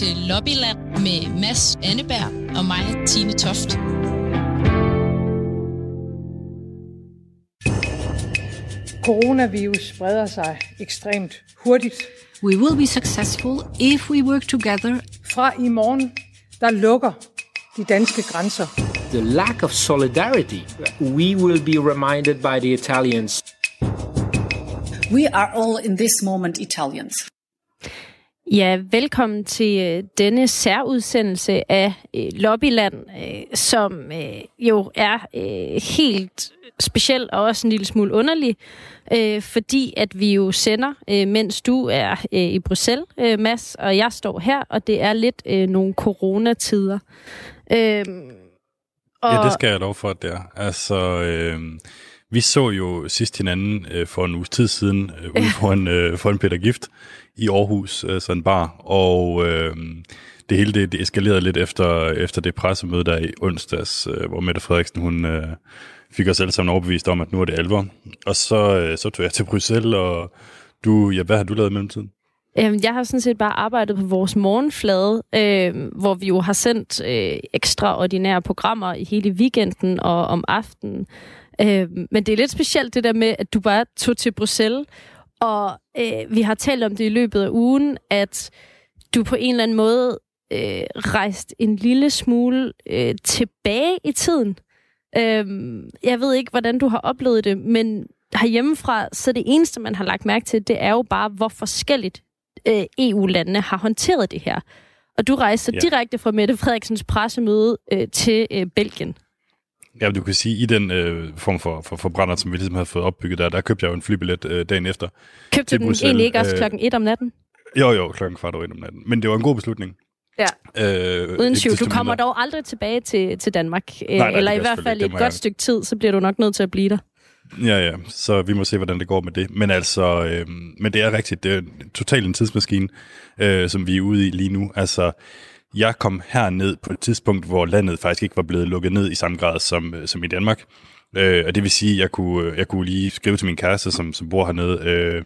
til Lobbyland med Mads Anneberg og mig, Tine Toft. Coronavirus spreder sig ekstremt hurtigt. We will be successful if we work together. Fra i morgen, der lukker de danske grænser. The lack of solidarity, we will be reminded by the Italians. We are all in this moment Italians. Ja, velkommen til øh, denne særudsendelse af øh, Lobbyland, øh, som jo er helt speciel og også en lille smule underlig, øh, fordi at vi jo sender, øh, mens du er øh, i Bruxelles, øh, Mads, og jeg står her, og det er lidt øh, nogle coronatider. Øh, og... Ja, det skal jeg lov for, at det er. Altså, øh, vi så jo sidst hinanden øh, for en uges tid siden øh, ude foran, øh, foran Peter Gift i Aarhus, øh, sådan en bar, og øh, det hele det, det eskalerede lidt efter, efter det pressemøde der i onsdags, øh, hvor Mette Frederiksen, hun øh, fik os alle sammen overbevist om, at nu er det alvor. Og så, øh, så tog jeg til Bruxelles, og du, ja, hvad har du lavet i mellemtiden? Øhm, jeg har sådan set bare arbejdet på vores morgenflade, øh, hvor vi jo har sendt øh, ekstraordinære programmer i hele weekenden og om aftenen. Øh, men det er lidt specielt det der med, at du bare tog til Bruxelles, og øh, vi har talt om det i løbet af ugen, at du på en eller anden måde øh, rejst en lille smule øh, tilbage i tiden. Øh, jeg ved ikke, hvordan du har oplevet det, men herhjemmefra, så det eneste, man har lagt mærke til, det er jo bare, hvor forskelligt øh, EU-landene har håndteret det her. Og du rejste ja. direkte fra Mette Frederiksens pressemøde øh, til øh, Belgien. Ja, du kan sige, i den øh, form for, for, for brænder, som vi ligesom havde fået opbygget der, der købte jeg jo en flybillet øh, dagen efter. Købte du den Bruxelles. egentlig ikke også øh, klokken 1 om natten? Jo, jo, klokken kvart over 1 om natten. Men det var en god beslutning. Ja. Øh, Uden tvivl. Du kommer dog aldrig tilbage til, til Danmark. Nej, nej, Eller i hvert fald i et godt jeg... stykke tid, så bliver du nok nødt til at blive der. Ja, ja. Så vi må se, hvordan det går med det. Men altså, øh, men det er rigtigt. Det er totalt en tidsmaskine, øh, som vi er ude i lige nu. Altså, jeg kom herned på et tidspunkt, hvor landet faktisk ikke var blevet lukket ned i samme grad som, øh, som i Danmark. Øh, og det vil sige, at jeg kunne, jeg kunne lige skrive til min kæreste, som, som bor hernede, øh,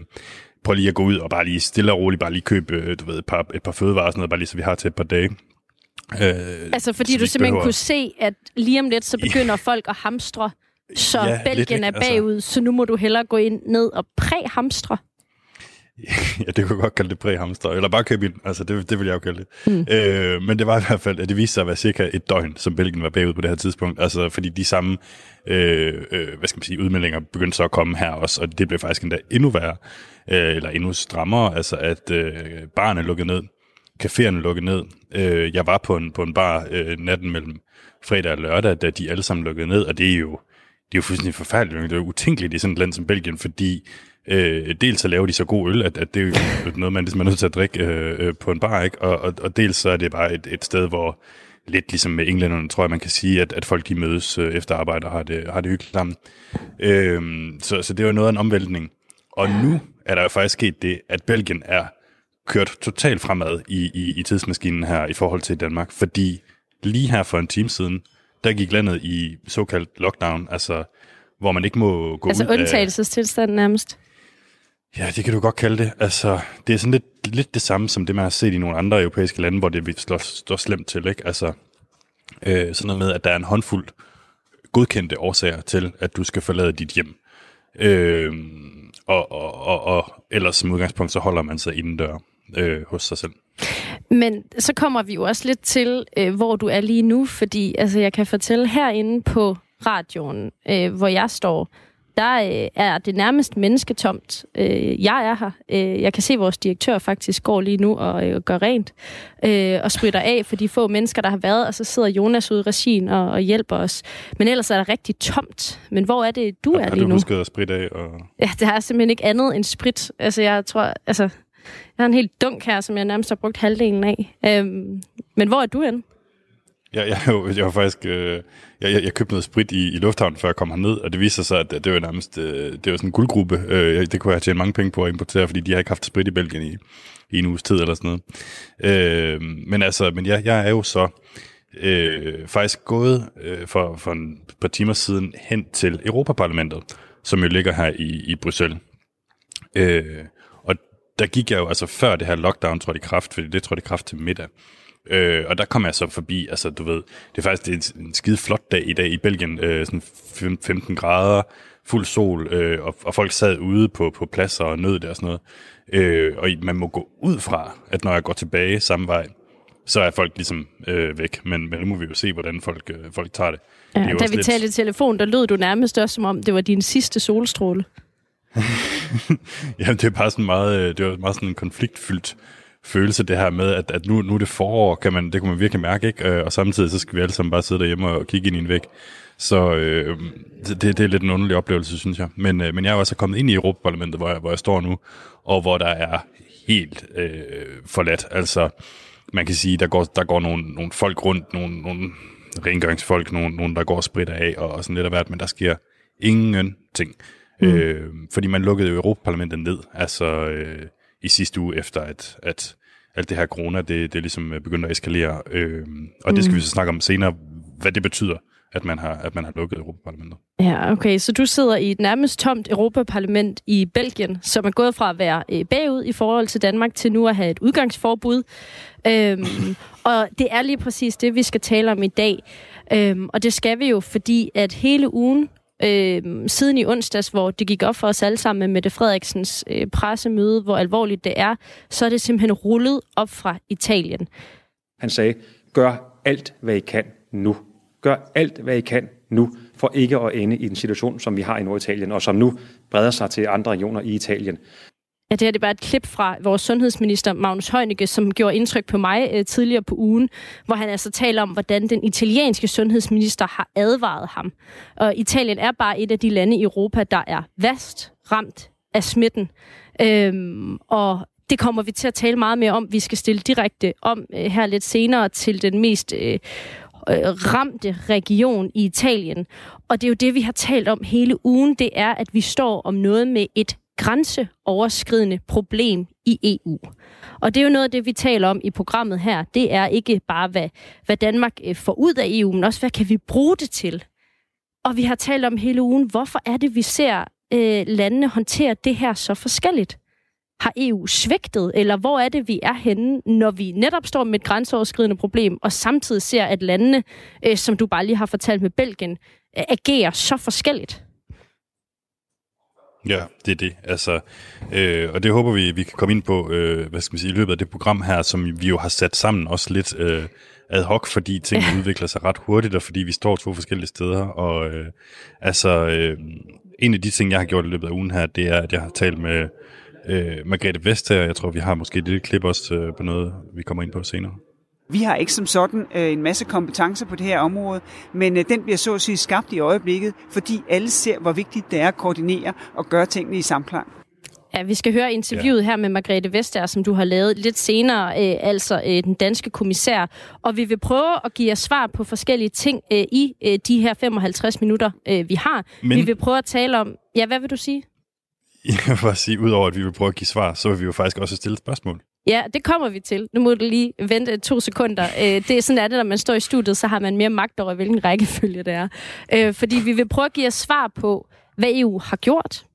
prøv lige at gå ud og bare lige stille og roligt, bare lige købe øh, du ved, et, par, et par fødevarer og sådan noget, bare lige så vi har til et par dage. Øh, altså fordi du simpelthen behøver... kunne se, at lige om lidt, så begynder ja. folk at hamstre, så ja, Belgien lidt, er altså- bagud, altså... så nu må du hellere gå ind ned og præ-hamstre. ja, det kunne godt kalde det præhamster, eller bare købe ind, altså det, det vil jeg jo kalde det. Mm. Øh, men det var i hvert fald, at det viste sig at være cirka et døgn, som Belgien var bagud på det her tidspunkt, altså fordi de samme, øh, øh, hvad skal man sige, udmeldinger begyndte så at komme her også, og det blev faktisk endda endnu værre, øh, eller endnu strammere, altså at øh, barne lukkede ned, caféerne lukkede ned. Øh, jeg var på en, på en bar øh, natten mellem fredag og lørdag, da de alle sammen lukkede ned, og det er jo, det er jo fuldstændig forfærdeligt, det er jo utænkeligt i sådan et land som Belgien, fordi Øh, dels så laver de så god øl, at, at det er jo noget, man ligesom er nødt til at drikke øh, øh, på en bar, ikke? Og, og, og dels så er det bare et, et sted, hvor lidt ligesom med englænderne, tror jeg, man kan sige, at, at folk de mødes øh, efter arbejde og har det, har det hyggeligt sammen. Øh, så, så det jo noget af en omvæltning. Og nu er der jo faktisk sket det, at Belgien er kørt totalt fremad i, i, i tidsmaskinen her i forhold til Danmark, fordi lige her for en time siden, der gik landet i såkaldt lockdown, altså hvor man ikke må gå altså ud Altså undtagelsestilstand nærmest? Ja, det kan du godt kalde det. Altså, det er sådan lidt, lidt det samme som det, man har set i nogle andre europæiske lande, hvor det slår, slår slemt til. Ikke? Altså, øh, sådan noget med, at der er en håndfuld godkendte årsager til, at du skal forlade dit hjem. Øh, og, og, og, og ellers som udgangspunkt, så holder man sig indendør øh, hos sig selv. Men så kommer vi jo også lidt til, øh, hvor du er lige nu, fordi altså, jeg kan fortælle herinde på radioen, øh, hvor jeg står, der øh, er det nærmest mennesketomt. Øh, jeg er her. Øh, jeg kan se, at vores direktør faktisk går lige nu og øh, gør rent øh, og spritter af for de få mennesker, der har været, og så sidder Jonas ude i regien og, og hjælper os. Men ellers er der rigtig tomt. Men hvor er det, du er lige nu? Har du husket at spritte af? Og... Ja, det er simpelthen ikke andet end sprit. Altså, jeg tror, altså, jeg har en helt dunk her, som jeg nærmest har brugt halvdelen af. Øhm, men hvor er du henne? Jeg, jeg, jeg, jeg var faktisk... Øh, jeg, jeg, jeg købte noget sprit i, i lufthavnen, før jeg kom herned, og det viste sig, at det var nærmest øh, det var sådan en guldgruppe. Øh, det kunne jeg have tjent mange penge på at importere, fordi de har ikke haft sprit i Belgien i, i en uges tid eller sådan noget. Øh, men altså, men jeg, jeg er jo så øh, faktisk gået øh, for, for en par timer siden hen til Europaparlamentet, som jo ligger her i, i Bruxelles. Øh, og der gik jeg jo, altså før det her lockdown trådte i kraft, fordi det trådte i kraft til middag, Øh, og der kom jeg så forbi, altså du ved, det er faktisk det er en skide flot dag i dag i Belgien, øh, sådan 15 grader, fuld sol, øh, og, og folk sad ude på, på pladser og nød det og sådan noget. Øh, og man må gå ud fra, at når jeg går tilbage samme vej, så er folk ligesom øh, væk. Men, men nu må vi jo se, hvordan folk, øh, folk tager det. Ja, det da vi lidt... talte i telefon, der lød du nærmest også, som om det var din sidste solstråle. Jamen, det er bare sådan meget, øh, det var meget sådan en konfliktfyldt følelse, det her med, at, at nu, nu er det forår, kan man, det kan man virkelig mærke, ikke? Øh, og samtidig så skal vi alle sammen bare sidde derhjemme og kigge ind i en væg. Så øh, det, det er lidt en underlig oplevelse, synes jeg. Men, øh, men jeg er også kommet ind i Europaparlamentet, hvor jeg, hvor jeg står nu, og hvor der er helt øh, forladt. Altså, man kan sige, der går, der går nogle, nogle folk rundt, nogle, nogle rengøringsfolk, nogle, nogle, der går og spritter af, og, og sådan lidt af hvert, men der sker ingenting. Mm. Øh, fordi man lukkede jo Europaparlamentet ned, altså øh, i sidste uge, efter at, at alt det her corona, det, det ligesom begyndte at eskalere. Øh, og mm. det skal vi mm. så snakke om senere, hvad det betyder at man har, at man har lukket Europaparlamentet. Ja, okay. Så du sidder i et nærmest tomt Europaparlament i Belgien, som er gået fra at være øh, bagud i forhold til Danmark til nu at have et udgangsforbud. Øhm, og det er lige præcis det, vi skal tale om i dag. Øhm, og det skal vi jo, fordi at hele ugen øh, siden i onsdags, hvor det gik op for os alle sammen med Mette Frederiksens øh, pressemøde, hvor alvorligt det er, så er det simpelthen rullet op fra Italien. Han sagde, gør alt, hvad I kan nu. Gør alt, hvad I kan nu, for ikke at ende i den situation, som vi har i Norditalien, og som nu breder sig til andre regioner i Italien. Ja, det her det er bare et klip fra vores sundhedsminister Magnus Heunicke, som gjorde indtryk på mig øh, tidligere på ugen, hvor han altså taler om, hvordan den italienske sundhedsminister har advaret ham. Og Italien er bare et af de lande i Europa, der er vast ramt af smitten. Øhm, og det kommer vi til at tale meget mere om. Vi skal stille direkte om øh, her lidt senere til den mest øh, øh ramte region i Italien. Og det er jo det, vi har talt om hele ugen, det er, at vi står om noget med et grænseoverskridende problem i EU. Og det er jo noget af det, vi taler om i programmet her. Det er ikke bare, hvad, hvad Danmark øh, får ud af EU, men også, hvad kan vi bruge det til? Og vi har talt om hele ugen, hvorfor er det, vi ser øh, landene håndtere det her så forskelligt? Har EU svigtet, eller hvor er det, vi er henne, når vi netop står med et grænseoverskridende problem, og samtidig ser, at landene, øh, som du bare lige har fortalt med Belgien, øh, agerer så forskelligt? Ja, det er det. Altså, øh, og det håber vi, vi kan komme ind på øh, hvad skal man sige, i løbet af det program her, som vi jo har sat sammen også lidt øh, ad hoc, fordi tingene ja. udvikler sig ret hurtigt, og fordi vi står to forskellige steder. Og øh, altså, øh, en af de ting, jeg har gjort i løbet af ugen her, det er, at jeg har talt med øh, Margrethe Vestager. Jeg tror, vi har måske et lille klip også øh, på noget, vi kommer ind på senere. Vi har ikke som sådan øh, en masse kompetencer på det her område, men øh, den bliver så at sige skabt i øjeblikket, fordi alle ser, hvor vigtigt det er at koordinere og gøre tingene i samklang. Ja, vi skal høre interviewet ja. her med Margrethe Vestager, som du har lavet lidt senere, øh, altså øh, den danske kommissær. Og vi vil prøve at give jer svar på forskellige ting øh, i øh, de her 55 minutter, øh, vi har. Men... Vi vil prøve at tale om... Ja, hvad vil du sige? Jeg vil bare sige, udover at vi vil prøve at give svar, så vil vi jo faktisk også stille spørgsmål. Ja, det kommer vi til. Nu må du lige vente to sekunder. Øh, det er sådan, at det, når man står i studiet, så har man mere magt over, hvilken rækkefølge det er. Øh, fordi vi vil prøve at give os svar på, hvad EU har gjort,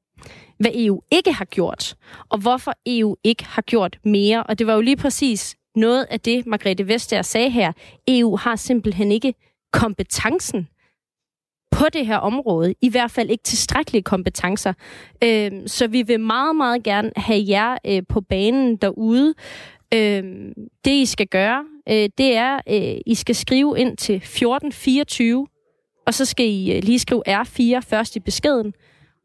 hvad EU ikke har gjort, og hvorfor EU ikke har gjort mere. Og det var jo lige præcis noget af det, Margrethe Vestager sagde her. EU har simpelthen ikke kompetencen på det her område. I hvert fald ikke tilstrækkelige kompetencer. Øh, så vi vil meget, meget gerne have jer øh, på banen derude. Øh, det, I skal gøre, øh, det er, øh, I skal skrive ind til 1424, og så skal I øh, lige skrive R4 først i beskeden.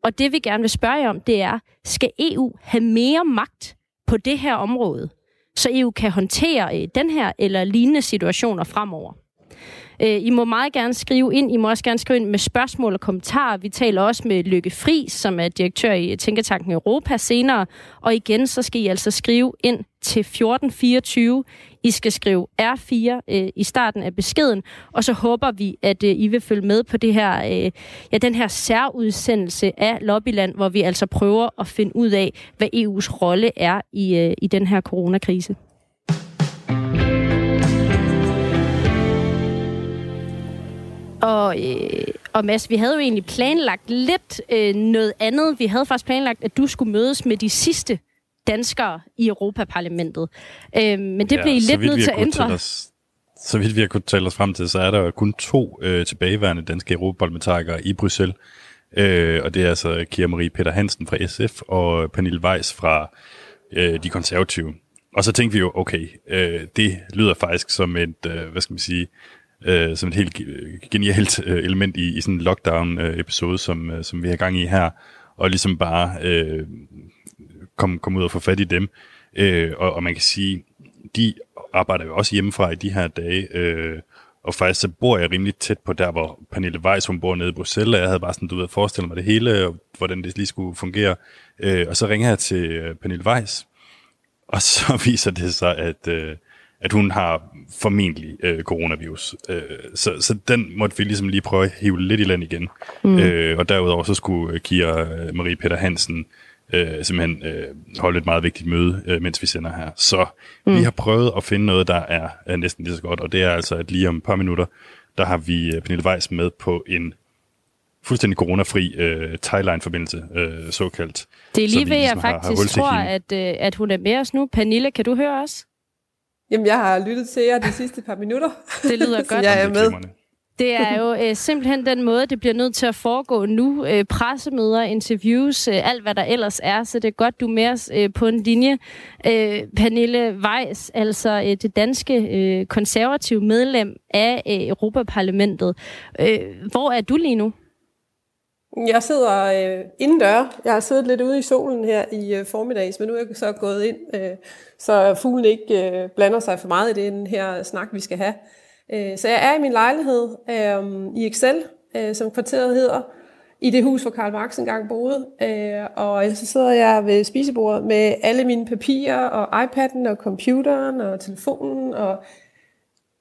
Og det, vi gerne vil spørge jer om, det er, skal EU have mere magt på det her område, så EU kan håndtere øh, den her eller lignende situationer fremover? Øh, I må meget gerne skrive ind. I må også gerne skrive ind med spørgsmål og kommentarer. Vi taler også med Lykke Fri, som er direktør i Tænketanken Europa senere. Og igen, så skal I altså skrive ind til 1424. I skal skrive R4 øh, i starten af beskeden, og så håber vi, at øh, I vil følge med på det her, øh, ja, den her særudsendelse af Lobbyland, hvor vi altså prøver at finde ud af, hvad EU's rolle er i, øh, i den her coronakrise. Og, øh, og Mads, vi havde jo egentlig planlagt lidt øh, noget andet. Vi havde faktisk planlagt, at du skulle mødes med de sidste danskere i Europaparlamentet. Øh, men det ja, bliver I lidt nødt til at ændre. Os, så vidt vi har kunnet tale os frem til, så er der kun to øh, tilbageværende danske europaparlamentarikere i Bruxelles. Øh, og det er altså Kira Marie Peter Hansen fra SF og Pernille Weiss fra øh, De Konservative. Og så tænkte vi jo, okay, øh, det lyder faktisk som et, øh, hvad skal man sige, øh, som et helt genialt øh, element i, i sådan en lockdown-episode, som, øh, som vi har gang i her, og ligesom bare øh, komme kom ud og få fat i dem. Øh, og, og man kan sige, de arbejder jo også hjemmefra i de her dage, øh, og faktisk så bor jeg rimelig tæt på der, hvor Pernille Weiss, hun bor nede i Bruxelles, og jeg havde bare sådan, du ved, forestillet mig det hele, og hvordan det lige skulle fungere. Øh, og så ringer jeg til øh, Pernille Weiss, og så viser det sig, at, øh, at hun har formentlig øh, coronavirus. Øh, så, så den måtte vi ligesom lige prøve at hive lidt i land igen. Mm. Øh, og derudover så skulle Kira Marie Peter Hansen øh, simpelthen øh, holde et meget vigtigt møde, øh, mens vi sender her. Så mm. vi har prøvet at finde noget, der er, er næsten lige så godt, og det er altså, at lige om et par minutter, der har vi øh, Pernille Weiss med på en fuldstændig coronafri øh, Thailand-forbindelse, øh, såkaldt. Det er lige ved, ligesom jeg faktisk har, har tror, at, øh, at hun er med os nu. Pernille, kan du høre os? Jamen, jeg har lyttet til jer de sidste par minutter. Det lyder godt. jeg er med. Det er jo øh, simpelthen den måde, det bliver nødt til at foregå nu. Øh, pressemøder, interviews, øh, alt hvad der ellers er. Så det er godt, du er med os øh, på en linje. Øh, Pernille Weiss, altså øh, det danske øh, konservative medlem af øh, Europaparlamentet. Øh, hvor er du lige nu? Jeg sidder øh, indendør. Jeg har siddet lidt ude i solen her i øh, formiddags, men nu er jeg så gået ind, øh, så fuglen ikke øh, blander sig for meget i den her snak, vi skal have. Øh, så jeg er i min lejlighed øh, i Excel, øh, som kvarteret hedder, i det hus, hvor Karl Marx engang boede. Øh, og så sidder jeg ved spisebordet med alle mine papirer, og iPad'en, og computeren, og telefonen, og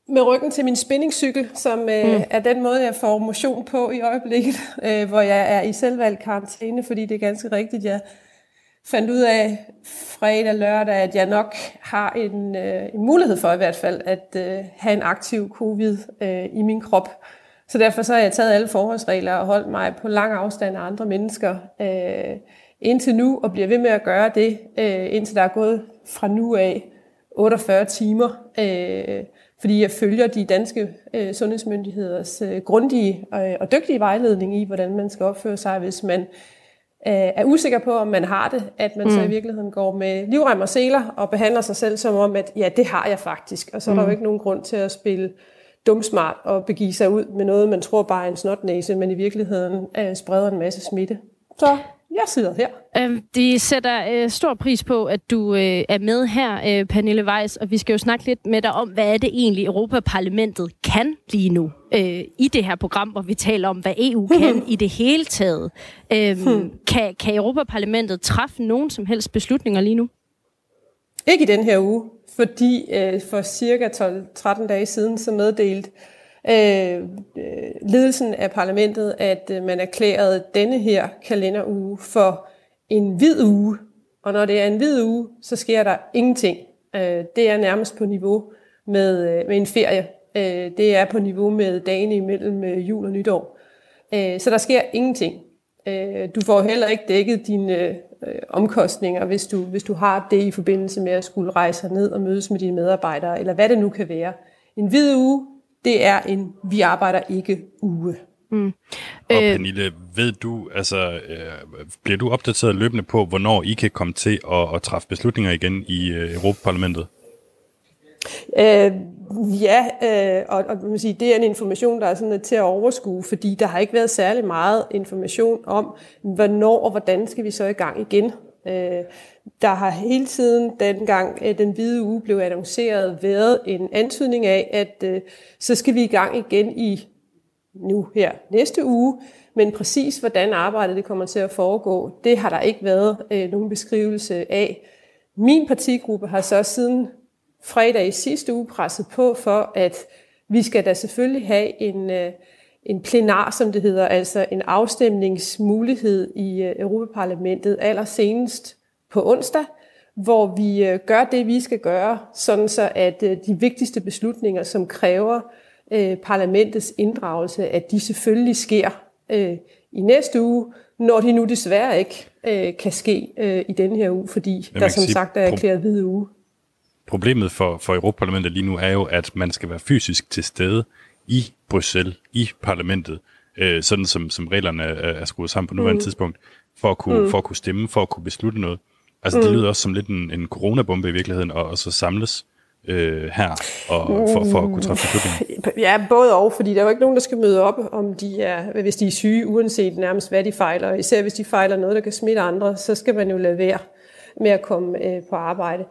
med ryggen til min spinningcykel, som øh, mm. er den måde, jeg får motion på i øjeblikket, øh, hvor jeg er i selvvalgt karantæne, fordi det er ganske rigtigt, jeg fandt ud af fredag lørdag, at jeg nok har en, øh, en mulighed for i hvert fald at øh, have en aktiv covid øh, i min krop. Så derfor så har jeg taget alle forholdsregler og holdt mig på lang afstand af andre mennesker øh, indtil nu, og bliver ved med at gøre det, øh, indtil der er gået fra nu af 48 timer. Øh, fordi jeg følger de danske øh, sundhedsmyndigheders øh, grundige øh, og dygtige vejledning i, hvordan man skal opføre sig, hvis man øh, er usikker på, om man har det, at man mm. så i virkeligheden går med livrem og seler og behandler sig selv som om, at ja, det har jeg faktisk. Og så er mm. der jo mm. ikke nogen grund til at spille dumsmart og begive sig ud med noget, man tror bare er en snotnæse, men i virkeligheden øh, spreder en masse smitte. Så jeg sidder her. Øh, de sætter øh, stor pris på, at du øh, er med her, øh, Pernille Weiss, og vi skal jo snakke lidt med dig om, hvad er det egentlig, Europaparlamentet kan lige nu øh, i det her program, hvor vi taler om, hvad EU kan i det hele taget. Øh, hmm. kan, kan Europaparlamentet træffe nogen som helst beslutninger lige nu? Ikke i den her uge, fordi øh, for cirka 12-13 dage siden så meddelte Øh, øh, ledelsen af parlamentet, at øh, man erklærede denne her kalenderuge for en hvid uge. Og når det er en hvid uge, så sker der ingenting. Øh, det er nærmest på niveau med, øh, med en ferie. Øh, det er på niveau med dagene imellem øh, jul og nytår. Øh, så der sker ingenting. Øh, du får heller ikke dækket dine øh, omkostninger, hvis du, hvis du har det i forbindelse med at skulle rejse ned og mødes med dine medarbejdere, eller hvad det nu kan være. En hvid uge, det er en vi arbejder ikke uge. Mm. Og øh, Pernille, ved du, altså, øh, bliver du opdateret løbende på, hvornår I kan komme til at, at træffe beslutninger igen i øh, Europaparlamentet? Øh, ja, øh, og, og man sige, det er en information, der er sådan til at overskue, fordi der har ikke været særlig meget information om, hvornår og hvordan skal vi så i gang igen. Øh, der har hele tiden, dengang øh, den hvide uge blev annonceret, været en antydning af, at øh, så skal vi i gang igen i nu her næste uge, men præcis hvordan arbejdet det kommer til at foregå, det har der ikke været øh, nogen beskrivelse af. Min partigruppe har så siden fredag i sidste uge presset på for, at vi skal da selvfølgelig have en, øh, en plenar, som det hedder, altså en afstemningsmulighed i øh, Europaparlamentet allersenest på onsdag, hvor vi øh, gør det, vi skal gøre, sådan så at øh, de vigtigste beslutninger, som kræver parlamentets inddragelse, at de selvfølgelig sker i næste uge, når de nu desværre ikke øh, kan ske øh, i denne her uge, fordi der som sige, sagt er erklæret hvide uge. Problemet for, for Europaparlamentet lige nu er jo, at man skal være fysisk til stede i Bruxelles, i parlamentet, øh, sådan som, som reglerne er, er skruet sammen på nuværende mm. tidspunkt, for at, kunne, mm. for at kunne stemme, for at kunne beslutte noget. Altså mm. det lyder også som lidt en, en coronabombe i virkeligheden, og, og så samles øh, her og for, for at kunne træffe beslutninger. Ja, både og, fordi der er jo ikke nogen, der skal møde op, om de er, hvis de er syge, uanset nærmest hvad de fejler. Især hvis de fejler noget, der kan smitte andre, så skal man jo lade være med at komme øh, på arbejde.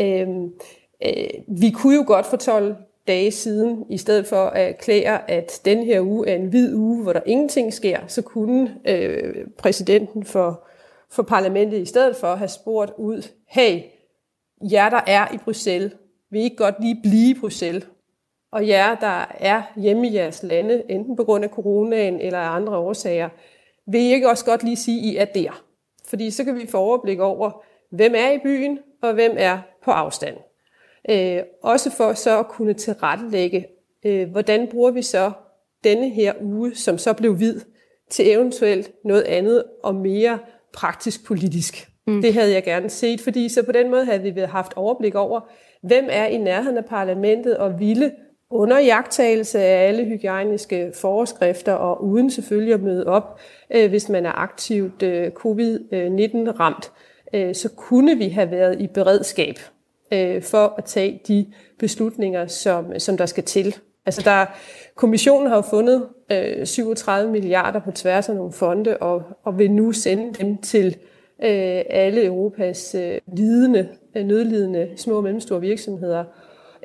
Øh, øh, vi kunne jo godt for 12 dage siden, i stedet for at erklære, at den her uge er en hvid uge, hvor der ingenting sker, så kunne øh, præsidenten for, for parlamentet i stedet for at have spurgt ud, hey, jer der er i Bruxelles, vil I ikke godt lige blive i Bruxelles? Og jer, der er hjemme i jeres lande, enten på grund af coronaen eller af andre årsager, vil I ikke også godt lige sige, at I er der? Fordi så kan vi få overblik over, hvem er i byen, og hvem er på afstand. Øh, også for så at kunne tilrettelægge, øh, hvordan bruger vi så denne her uge, som så blev hvid, til eventuelt noget andet og mere praktisk politisk. Mm. Det havde jeg gerne set, fordi så på den måde havde vi haft overblik over, hvem er i nærheden af parlamentet og ville under jagttagelse af alle hygiejniske forskrifter og uden selvfølgelig at møde op, øh, hvis man er aktivt øh, covid-19 ramt, øh, så kunne vi have været i beredskab øh, for at tage de beslutninger, som, som der skal til. Altså der, kommissionen har jo fundet øh, 37 milliarder på tværs af nogle fonde, og, og vil nu sende dem til øh, alle Europas øh, lidende, øh, nødlidende små og mellemstore virksomheder.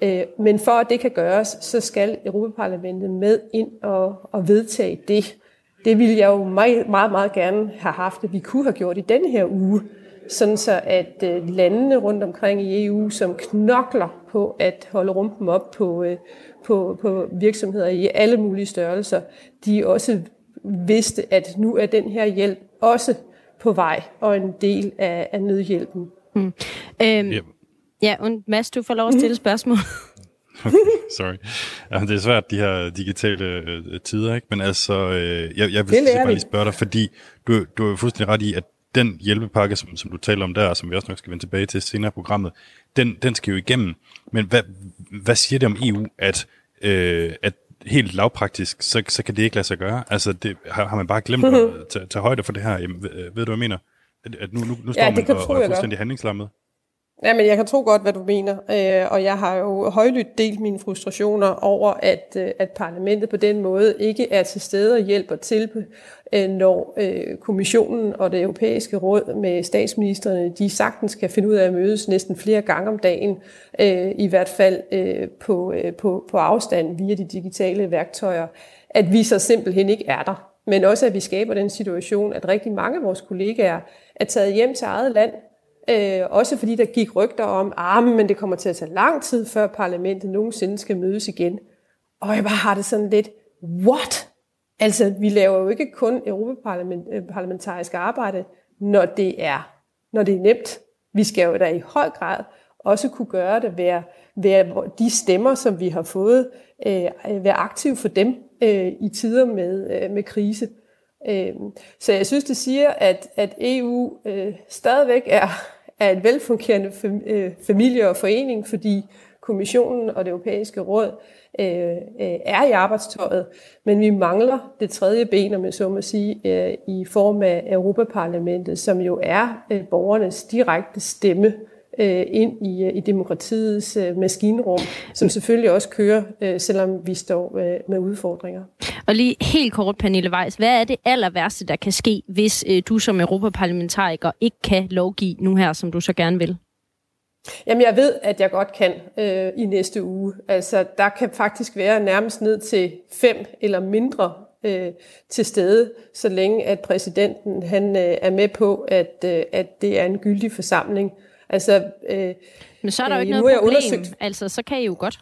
Øh, men for at det kan gøres, så skal Europaparlamentet med ind og, og vedtage det. Det ville jeg jo meget, meget, meget gerne have haft, at vi kunne have gjort i denne her uge sådan så at øh, landene rundt omkring i EU, som knokler på at holde rumpen op på, øh, på, på virksomheder i alle mulige størrelser, de også vidste, at nu er den her hjælp også på vej og en del af, af nødhjælpen. Mm. Øhm, yep. Ja, og Mads, du får lov at stille spørgsmål. Okay, sorry. Ja, det er svært, de her digitale øh, tider, ikke? Men altså, øh, jeg, jeg vil bare lige spørge dig, fordi du, du er fuldstændig ret i, at den hjælpepakke, som, som du taler om der, og som vi også nok skal vende tilbage til senere i programmet, den, den skal jo igennem. Men hvad, hvad siger det om EU, at, øh, at helt lavpraktisk, så, så kan det ikke lade sig gøre? Altså, det, har, har man bare glemt at tage, tage højde for det her? Jamen, ved, ved du, hvad jeg mener? At, at nu, nu, nu står ja, man og, og er fuldstændig handlingslammet. Ja, men jeg kan tro godt, hvad du mener, øh, og jeg har jo højlydt delt mine frustrationer over, at, øh, at parlamentet på den måde ikke er til stede og hjælper til, øh, når øh, kommissionen og det europæiske råd med statsministerne, de sagtens kan finde ud af at mødes næsten flere gange om dagen, øh, i hvert fald øh, på, på, på afstand via de digitale værktøjer, at vi så simpelthen ikke er der. Men også, at vi skaber den situation, at rigtig mange af vores kollegaer er taget hjem til eget land, Øh, også fordi der gik rygter om, ah, men det kommer til at tage lang tid, før parlamentet nogensinde skal mødes igen. Og jeg bare har det sådan lidt, what? Altså, vi laver jo ikke kun europaparlamentarisk øh, arbejde, når det er, når det er nemt. Vi skal jo da i høj grad også kunne gøre det, være, være de stemmer, som vi har fået, øh, øh, være aktive for dem øh, i tider med, øh, med krise. Øh, så jeg synes, det siger, at, at EU øh, stadigvæk er, er en velfungerende øh, familie og forening, fordi kommissionen og det europæiske råd øh, øh, er i arbejdstøjet, men vi mangler det tredje ben, om jeg så må sige, øh, i form af Europaparlamentet, som jo er øh, borgernes direkte stemme. øh, ind i, øh, i demokratiets øh, maskinrum, som selvfølgelig også kører, øh, selvom vi står øh, med udfordringer. Og lige helt kort, Pernille Weiss, hvad er det aller værste, der kan ske, hvis øh, du som europaparlamentariker ikke kan lovgive nu her, som du så gerne vil? Jamen, jeg ved, at jeg godt kan øh, i næste uge. Altså, der kan faktisk være nærmest ned til fem eller mindre øh, til stede, så længe at præsidenten han øh, er med på, at, øh, at det er en gyldig forsamling. Altså, øh, Men så er der jo ikke øh, noget problem. Undersøgt... Altså, så kan I jo godt.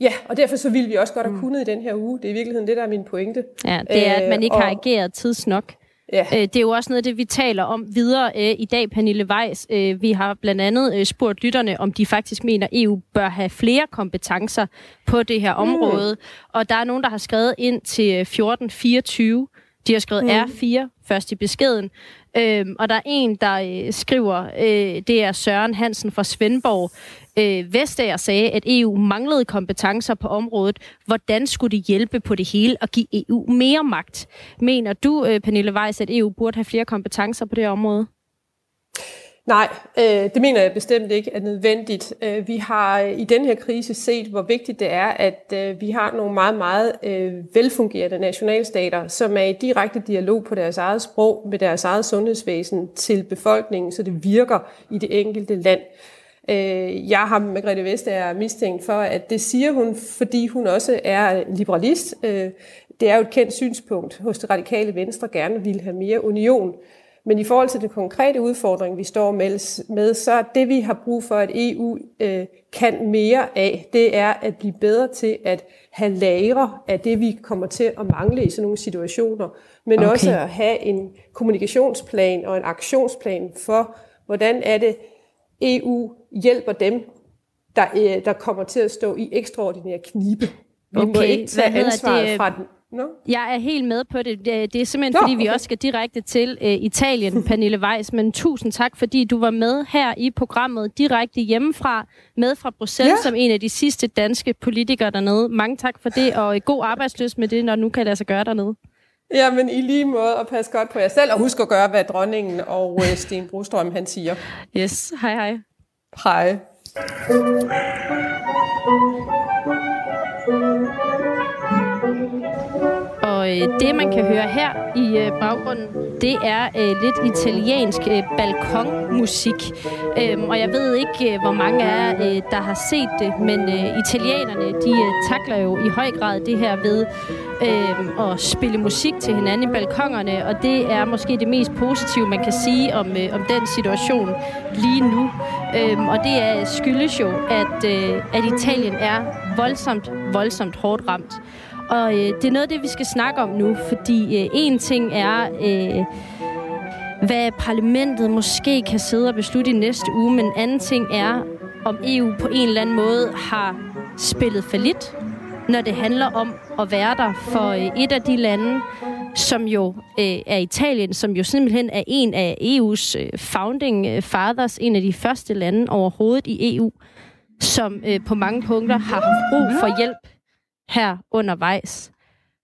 Ja, og derfor så ville vi også godt have mm. kunnet i den her uge. Det er i virkeligheden det, der er min pointe. Ja, det er, at man ikke øh, har ageret tidsnok. Ja. Øh, det er jo også noget af det, vi taler om videre øh, i dag, Pernille Weiss. Øh, vi har blandt andet øh, spurgt lytterne, om de faktisk mener, at EU bør have flere kompetencer på det her mm. område. Mm. Og der er nogen, der har skrevet ind til 1424. De har skrevet mm. R4 først i beskeden. Øhm, og der er en, der øh, skriver, øh, det er Søren Hansen fra Svendborg. Øh, Vestager sagde, at EU manglede kompetencer på området. Hvordan skulle det hjælpe på det hele og give EU mere magt? Mener du, øh, Pernille Weiss, at EU burde have flere kompetencer på det område? Nej, øh, det mener jeg bestemt ikke er nødvendigt. Øh, vi har øh, i den her krise set, hvor vigtigt det er, at øh, vi har nogle meget, meget øh, velfungerende nationalstater, som er i direkte dialog på deres eget sprog med deres eget sundhedsvæsen til befolkningen, så det virker i det enkelte land. Øh, jeg har Margrethe Vestager mistænkt for, at det siger hun, fordi hun også er liberalist. Øh, det er jo et kendt synspunkt hos det radikale venstre, gerne vil have mere union. Men i forhold til det konkrete udfordring, vi står med, så er det, vi har brug for, at EU øh, kan mere af, det er at blive bedre til at have lagre af det, vi kommer til at mangle i sådan nogle situationer, men okay. også at have en kommunikationsplan og en aktionsplan for, hvordan er det, EU hjælper dem, der, øh, der kommer til at stå i ekstraordinære knibe. Vi okay. må ikke tage ansvaret fra den No. Jeg er helt med på det. Det er simpelthen, no, fordi okay. vi også skal direkte til uh, Italien, Pernille Weiss. Men tusind tak, fordi du var med her i programmet direkte hjemmefra, med fra Bruxelles, ja. som en af de sidste danske politikere dernede. Mange tak for det, og god arbejdsløs med det, når nu kan lade sig gøre dernede. Ja, men i lige måde, at passe godt på jer selv, og husk at gøre, hvad dronningen og uh, Sten Brostrøm han siger. Yes, hej hej. Hej. Og øh, det, man kan høre her i øh, baggrunden, det er øh, lidt italiensk øh, balkonmusik. Øhm, og jeg ved ikke, øh, hvor mange af jer, øh, der har set det, men øh, italienerne, de øh, takler jo i høj grad det her ved øh, at spille musik til hinanden i balkongerne, og det er måske det mest positive, man kan sige om, øh, om den situation lige nu. Øhm, og det er skyldes jo, at, øh, at Italien er voldsomt, voldsomt hårdt ramt. Og øh, det er noget af det, vi skal snakke om nu, fordi øh, en ting er, øh, hvad parlamentet måske kan sidde og beslutte i næste uge, men en anden ting er, om EU på en eller anden måde har spillet for lidt, når det handler om at være der for øh, et af de lande, som jo øh, er Italien, som jo simpelthen er en af EU's øh, founding øh, fathers, en af de første lande overhovedet i EU, som øh, på mange punkter har haft brug for hjælp her undervejs.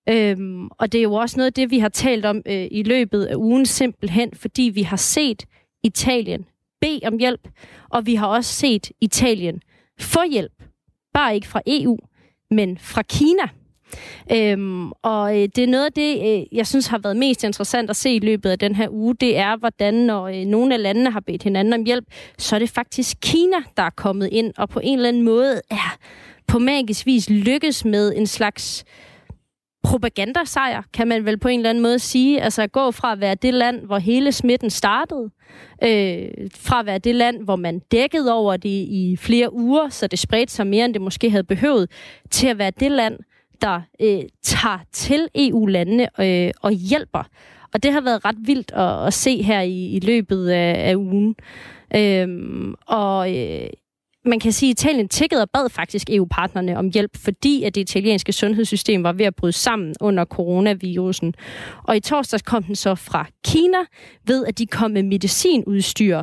Øhm, og det er jo også noget af det, vi har talt om øh, i løbet af ugen, simpelthen fordi vi har set Italien bede om hjælp, og vi har også set Italien få hjælp. Bare ikke fra EU, men fra Kina. Øhm, og øh, det er noget af det, øh, jeg synes har været mest interessant at se i løbet af den her uge, det er, hvordan når øh, nogle af landene har bedt hinanden om hjælp, så er det faktisk Kina, der er kommet ind, og på en eller anden måde er på magisk vis lykkes med en slags propagandasejr, kan man vel på en eller anden måde sige. Altså at gå fra at være det land, hvor hele smitten startede, øh, fra at være det land, hvor man dækkede over det i flere uger, så det spredte sig mere, end det måske havde behøvet, til at være det land, der øh, tager til EU-landene øh, og hjælper. Og det har været ret vildt at, at se her i, i løbet af, af ugen. Øhm, og øh, man kan sige, at Italien tækkede og bad faktisk EU-partnerne om hjælp, fordi at det italienske sundhedssystem var ved at bryde sammen under coronavirusen. Og i torsdags kom den så fra Kina ved, at de kom med medicinudstyr,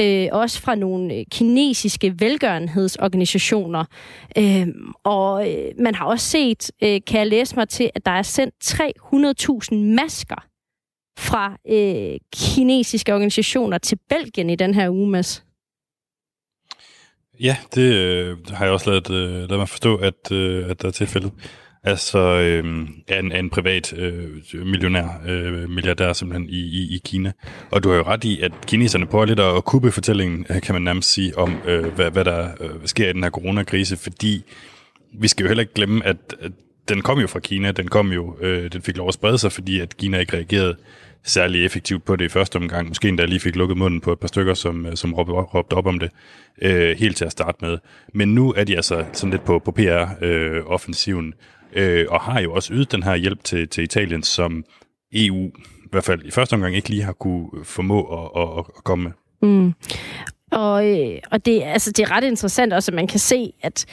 øh, også fra nogle øh, kinesiske velgørenhedsorganisationer. Øh, og øh, man har også set, øh, kan jeg læse mig til, at der er sendt 300.000 masker fra øh, kinesiske organisationer til Belgien i den her uge, Mads. Ja, det øh, har jeg også lavet, øh, lavet mig forstå, at, øh, at der er tilfældet. Altså øh, er en, er en privat øh, millionær, øh, milliardær simpelthen i, i, i Kina. Og du har jo ret i, at kineserne prøver lidt at kubbe fortællingen, øh, kan man nærmest sige, om øh, hvad, hvad der øh, sker i den her coronakrise, fordi vi skal jo heller ikke glemme, at, at den kom jo fra Kina, den kom jo, øh, den fik lov at sprede sig, fordi at Kina ikke reagerede særlig effektivt på det i første omgang. Måske endda lige fik lukket munden på et par stykker, som, øh, som råbte, råbte op om det øh, helt til at starte med. Men nu er de altså sådan lidt på, på PR-offensiven, øh, øh, og har jo også ydet den her hjælp til, til Italien, som EU i hvert fald i første omgang ikke lige har kunne formå at, at, at komme med. Mm. Og, øh, og det, altså, det er ret interessant også, at man kan se, at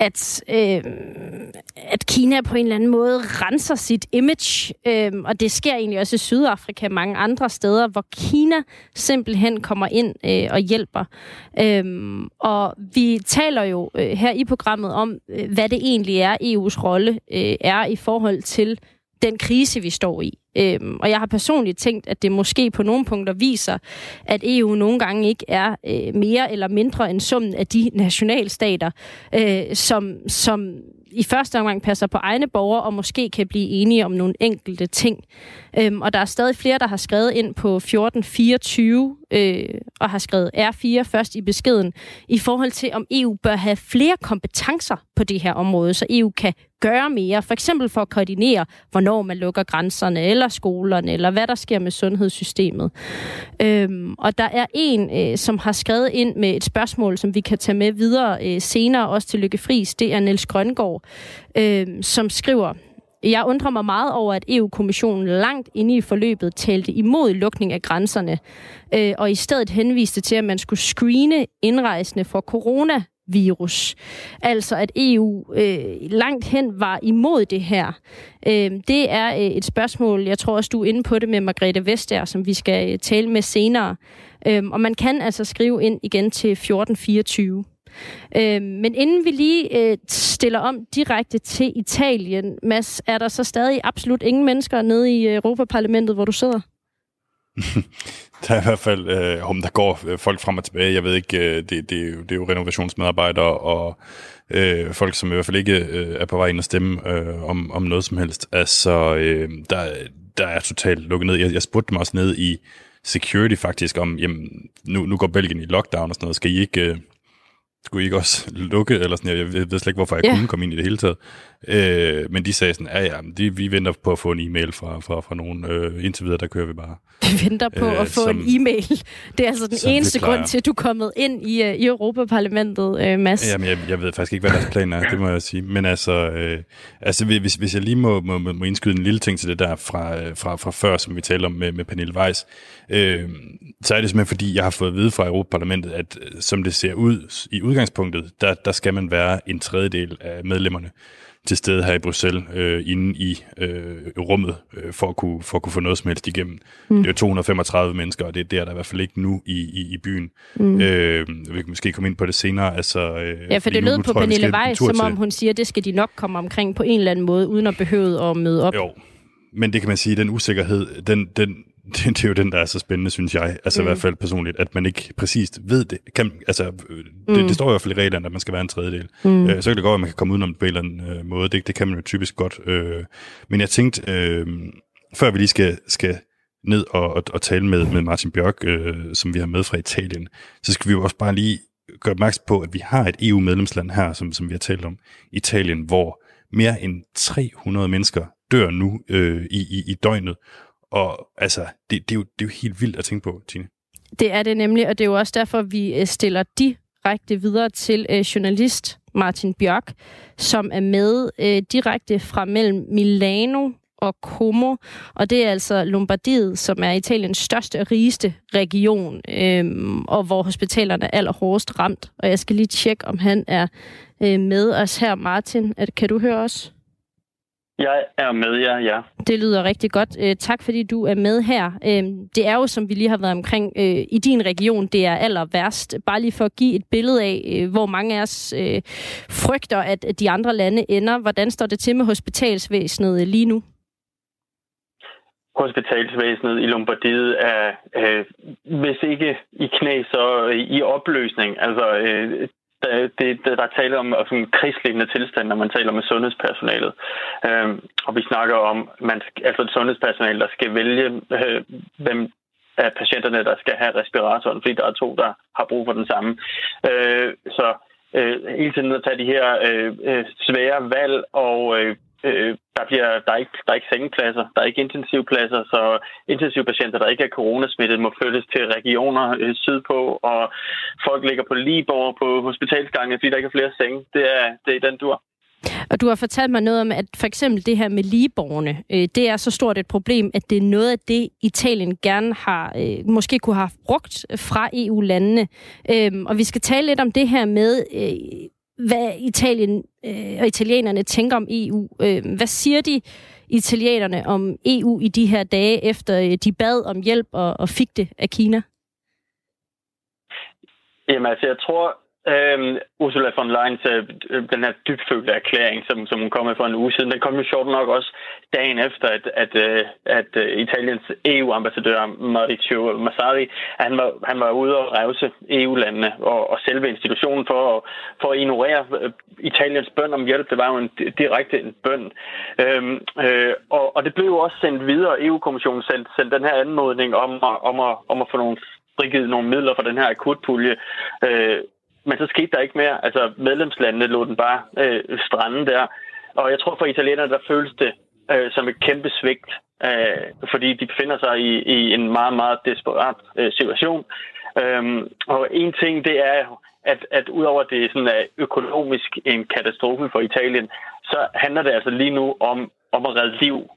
at, øh, at Kina på en eller anden måde renser sit image, øh, og det sker egentlig også i Sydafrika mange andre steder, hvor Kina simpelthen kommer ind øh, og hjælper. Øh, og vi taler jo øh, her i programmet om, øh, hvad det egentlig er, EU's rolle øh, er i forhold til den krise, vi står i. Øhm, og jeg har personligt tænkt, at det måske på nogle punkter viser, at EU nogle gange ikke er øh, mere eller mindre end summen af de nationalstater, øh, som, som i første omgang passer på egne borgere og måske kan blive enige om nogle enkelte ting. Øhm, og der er stadig flere, der har skrevet ind på 1424 øh, og har skrevet R4 først i beskeden i forhold til, om EU bør have flere kompetencer på det her område, så EU kan gøre mere, for eksempel for at koordinere, hvornår man lukker grænserne, eller skolerne, eller hvad der sker med sundhedssystemet. Øhm, og der er en, øh, som har skrevet ind med et spørgsmål, som vi kan tage med videre øh, senere, også til Lykke Friis, det er Niels Grøngård, øh, som skriver, jeg undrer mig meget over, at EU-kommissionen langt inde i forløbet talte imod lukning af grænserne, øh, og i stedet henviste til, at man skulle screene indrejsende for corona virus. Altså at EU øh, langt hen var imod det her. Øh, det er øh, et spørgsmål, jeg tror også du er inde på det med Margrethe Vestager, som vi skal øh, tale med senere. Øh, og man kan altså skrive ind igen til 1424. Øh, men inden vi lige øh, stiller om direkte til Italien, Mads, er der så stadig absolut ingen mennesker nede i Europaparlamentet, hvor du sidder? der er i hvert fald, øh, om der går øh, folk frem og tilbage. Jeg ved ikke, øh, det, det, er jo, det er jo renovationsmedarbejdere og øh, folk, som i hvert fald ikke øh, er på vej ind og stemme øh, om, om noget som helst. Altså, øh, der, der er totalt lukket ned. Jeg, jeg spurgte dem også ned i security faktisk om, jamen, nu, nu går Belgien i lockdown og sådan noget. Skal I ikke... Øh, skulle I ikke også lukke, eller sådan, jeg ved slet ikke, hvorfor jeg ja. kunne komme ind i det hele taget. Øh, men de sagde sådan, ja ja, de, vi venter på at få en e-mail fra, fra, fra nogen, øh, indtil videre, der kører vi bare. Vi venter på øh, at få som, en e-mail. Det er altså den eneste grund til, at du er kommet ind i, uh, i Europaparlamentet, øh, Mads. Jamen, jeg, jeg ved faktisk ikke, hvad deres plan er, det må jeg sige. Men altså, øh, altså hvis, hvis jeg lige må, må, må indskyde en lille ting til det der fra, øh, fra, fra før, som vi talte om med, med Pernille Weiss, øh, så er det simpelthen, fordi jeg har fået at vide fra Europaparlamentet, at øh, som det ser ud i udgangspunktet, der, der skal man være en tredjedel af medlemmerne til stede her i Bruxelles, øh, inde i øh, rummet, øh, for, at kunne, for at kunne få noget som helst igennem. Mm. Det er 235 mennesker, og det er der, der er i hvert fald ikke nu i, i, i byen. Mm. Øh, vi kan måske komme ind på det senere. Altså, øh, ja, for det lød på Pernille Weiss, som om hun siger, at det skal de nok komme omkring på en eller anden måde, uden at behøve at møde op. Jo, men det kan man sige, den usikkerhed, den, den, det, det er jo den, der er så spændende, synes jeg. Altså mm. i hvert fald personligt, at man ikke præcist ved det. Kan, altså, det, mm. det står i hvert fald i reglerne, at man skal være en tredjedel. Mm. Øh, så kan det godt at man kan komme udenom det på en eller anden øh, måde. Det, det kan man jo typisk godt. Øh, men jeg tænkte, øh, før vi lige skal, skal ned og, og, og tale med, med Martin Bjørk, øh, som vi har med fra Italien, så skal vi jo også bare lige gøre opmærksom på, at vi har et EU-medlemsland her, som, som vi har talt om, Italien, hvor mere end 300 mennesker dør nu øh, i, i, i døgnet, og altså, det, det, er jo, det er jo helt vildt at tænke på, Tine. Det er det nemlig, og det er jo også derfor, vi øh, stiller direkte videre til øh, journalist Martin Bjørk, som er med øh, direkte fra mellem Milano og Como, og det er altså Lombardiet, som er Italiens største og rigeste region, øhm, og hvor hospitalerne er allerhårdest ramt. Og jeg skal lige tjekke, om han er øh, med os her, Martin. Kan du høre os? Jeg er med jer, ja. Det lyder rigtig godt. Øh, tak fordi du er med her. Øh, det er jo, som vi lige har været omkring, øh, i din region, det er aller værst. Bare lige for at give et billede af, øh, hvor mange af os øh, frygter, at de andre lande ender. Hvordan står det til med hospitalsvæsenet lige nu? Hospitalsvæsenet i Lombardiet er, øh, hvis ikke i knæ, så i opløsning. Altså, øh, det, der er tale om sådan en krigslignende tilstand, når man taler med sundhedspersonalet. Øh, og vi snakker om man, altså et sundhedspersonale, der skal vælge, øh, hvem af patienterne, der skal have respiratoren, fordi der er to, der har brug for den samme. Øh, så øh, hele tiden at tage de her øh, øh svære valg og øh, Øh, der, bliver, der, er ikke, der er ikke sengepladser, der er ikke intensivpladser, så intensivpatienter, der ikke er coronasmittet, må flyttes til regioner øh, sydpå, og folk ligger på Liborg på hospitalsgangen, fordi der ikke er flere senge. Det er, det er den dur. Og du har fortalt mig noget om, at for eksempel det her med ligeborgerne, øh, det er så stort et problem, at det er noget af det, Italien gerne har, øh, måske kunne have brugt fra EU-landene. Øh, og vi skal tale lidt om det her med, øh, hvad Italien øh, og italienerne tænker om EU. Øh, hvad siger de italienerne om EU i de her dage, efter øh, de bad om hjælp og, og fik det af Kina? Jamen altså, jeg tror, Øhm, Ursula von Leyen's øh, den her dybfølte erklæring, som, som hun kom med for en uge siden, den kom jo sjovt nok også dagen efter, at, at, øh, at, øh, Italiens EU-ambassadør Mauricio Massari, han var, han var ude og revse EU-landene og, og selve institutionen for, for at ignorere øh, Italiens bøn om hjælp. Det var jo en direkte en bøn. Øhm, øh, og, og det blev jo også sendt videre. EU-kommissionen sendte, sendte den her anmodning om, om, at, om at få nogle frigivet nogle midler fra den her akutpulje øh, men så skete der ikke mere. Altså medlemslandene lå den bare øh, strande der. Og jeg tror for italienerne, der føles det øh, som et kæmpe svigt, øh, fordi de befinder sig i, i en meget, meget desperat øh, situation. Øhm, og en ting, det er at, at udover at det sådan er økonomisk en katastrofe for Italien, så handler det altså lige nu om, om at redde liv.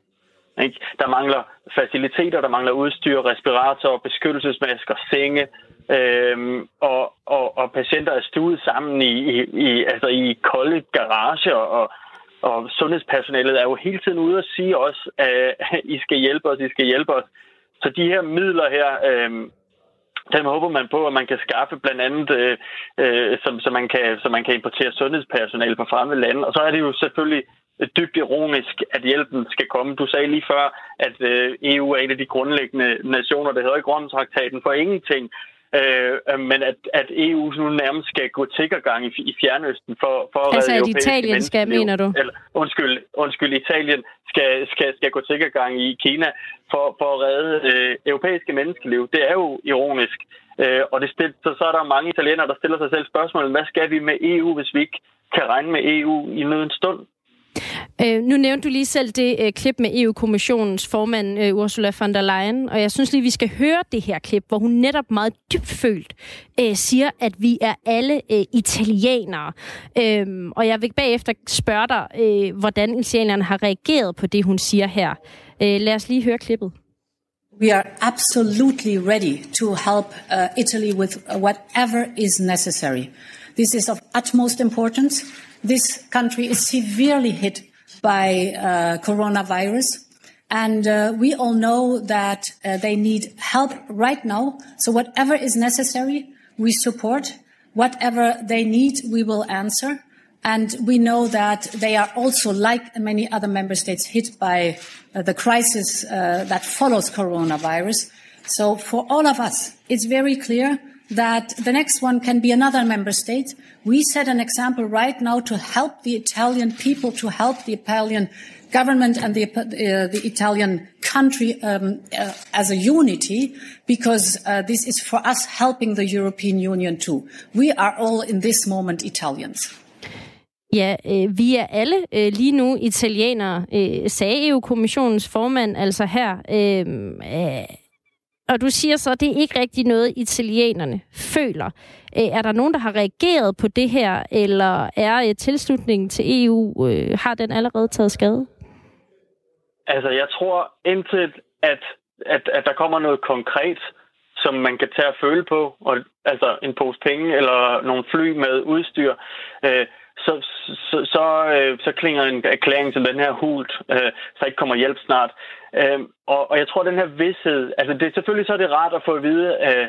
Ikke? Der mangler faciliteter, der mangler udstyr, respiratorer, beskyttelsesmasker, senge, Øhm, og, og, og patienter er stuet sammen i, i, i, altså i kolde garager, og, og sundhedspersonalet er jo hele tiden ude at sige os, øh, at I skal hjælpe os, I skal hjælpe os. Så de her midler her, øhm, dem håber man på, at man kan skaffe blandt andet, øh, øh, som, så, man kan, så man kan importere sundhedspersonale fra fremmede lande. Og så er det jo selvfølgelig dybt ironisk, at hjælpen skal komme. Du sagde lige før, at øh, EU er en af de grundlæggende nationer, der hedder ikke Romtraktaten for ingenting. Øh, men at, at EU nu nærmest skal gå tiggergang i, i Fjernøsten for, for at altså at Italien skal, mener du? Eller, undskyld, undskyld, Italien skal, skal, skal gå tiggergang i Kina for, for at redde øh, europæiske menneskeliv. Det er jo ironisk. Øh, og det stil, så, så er der mange italienere, der stiller sig selv spørgsmålet, hvad skal vi med EU, hvis vi ikke kan regne med EU i nødens stund? Øh, nu nævnte du lige selv det øh, klip med EU-kommissionens formand øh, Ursula von der Leyen, og jeg synes lige, vi skal høre det her klip, hvor hun netop meget dybfølt øh, siger, at vi er alle øh, italienere. Øh, og jeg vil bagefter spørge dig, øh, hvordan italienerne har reageret på det, hun siger her. Øh, lad os lige høre klippet. We are absolutely ready to help uh, Italy with whatever is necessary. This is of utmost importance. This country is severely hit by uh, coronavirus. And uh, we all know that uh, they need help right now. So whatever is necessary, we support. Whatever they need, we will answer. And we know that they are also, like many other member states, hit by uh, the crisis uh, that follows coronavirus. So for all of us, it's very clear that the next one can be another member state. We set an example right now to help the Italian people, to help the Italian government and the, uh, the Italian country um, uh, as a unity, because uh, this is for us helping the European Union too. We are all in this moment Italians. Ja, øh, vi er alle øh, lige nu italienere, øh, sagde EU-kommissionens formand altså her. Øh, øh, Og du siger så, at det er ikke rigtig noget, italienerne føler. Øh, er der nogen, der har reageret på det her, eller er øh, tilslutningen til EU, øh, har den allerede taget skade? Altså, jeg tror indtil, at, at, at der kommer noget konkret, som man kan tage og føle på, og, altså en pose penge eller nogle fly med udstyr, øh, så, så, så, øh, så klinger en erklæring til den her hult, øh, så ikke kommer hjælp snart. Øh, og, og jeg tror, den her vidshed, altså det, selvfølgelig så er det rart at få at vide, øh,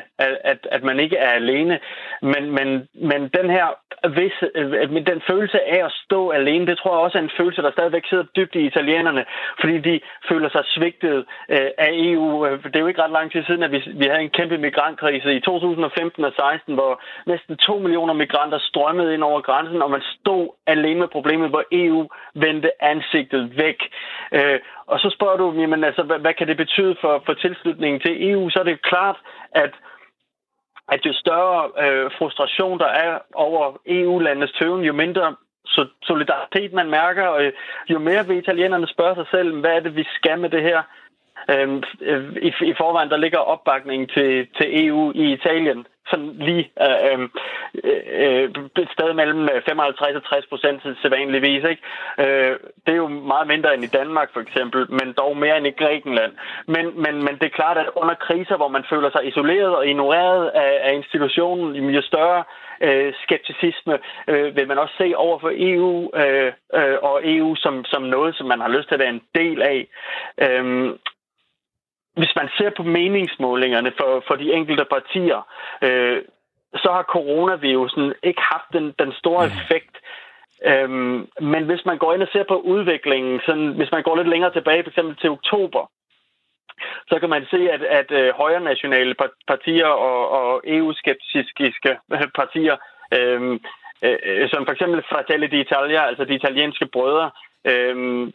at, at man ikke er alene, men, men, men den her vis, øh, den følelse af at stå alene, det tror jeg også er en følelse, der stadigvæk sidder dybt i italienerne, fordi de føler sig svigtet øh, af EU. Det er jo ikke ret lang tid siden, at vi, vi havde en kæmpe migrantkrise i 2015 og 16, hvor næsten 2 millioner migranter strømmede ind over grænsen, og man stod alene med problemet, hvor EU vendte ansigtet væk. Øh, og så spørger du, jamen altså, hvad, hvad kan det betyde for, for tilslutningen til EU? Så er det klart, at at jo større øh, frustration der er over EU-landenes tøven, jo mindre så solidaritet man mærker, og øh, jo mere vil italienerne spørge sig selv, hvad er det, vi skal med det her? Øhm, øh, i, I forvejen, der ligger opbakningen til, til EU i Italien sådan lige øh, øh, øh, et sted mellem øh, 55 og 60 procent sædvanligvis. Ikke? Øh, det er jo meget mindre end i Danmark for eksempel, men dog mere end i Grækenland. Men, men, men det er klart, at under kriser, hvor man føler sig isoleret og ignoreret af, af institutionen, jo større øh, skepticisme øh, vil man også se over for EU øh, øh, og EU som, som noget, som man har lyst til at være en del af. Øh, hvis man ser på meningsmålingerne for, for de enkelte partier, øh, så har coronavirusen ikke haft den, den store effekt. Øhm, men hvis man går ind og ser på udviklingen, sådan, hvis man går lidt længere tilbage, f.eks. til oktober, så kan man se, at, at øh, højre nationale partier og, og EU-skeptiske partier, øhm, øh, som for eksempel Fratelli d'Italia, altså de italienske brødre, Øhm,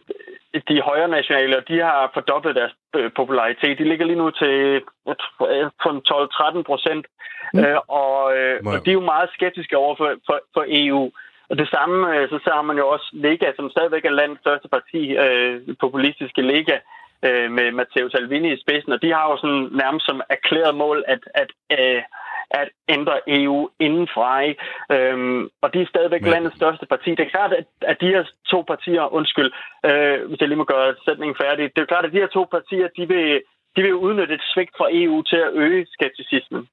de højre nationale, de har fordoblet deres øh, popularitet. De ligger lige nu til 12-13 procent, mm. øh, og, øh, og de er jo meget skeptiske over for, for, for EU. Og det samme, øh, så, har man jo også Lega, som stadigvæk er landets største parti, øh, populistiske Lega, øh, med Matteo Salvini i spidsen, og de har jo sådan nærmest som erklæret mål at, at øh, at ændre EU indenfra. Ikke? Øhm, og de er stadigvæk Men... landets største parti. Det er klart, at, at de her to partier, undskyld, øh, hvis jeg lige må gøre sætningen færdig, det er klart, at de her to partier, de vil, de vil udnytte et svigt fra EU til at øge skepticismen.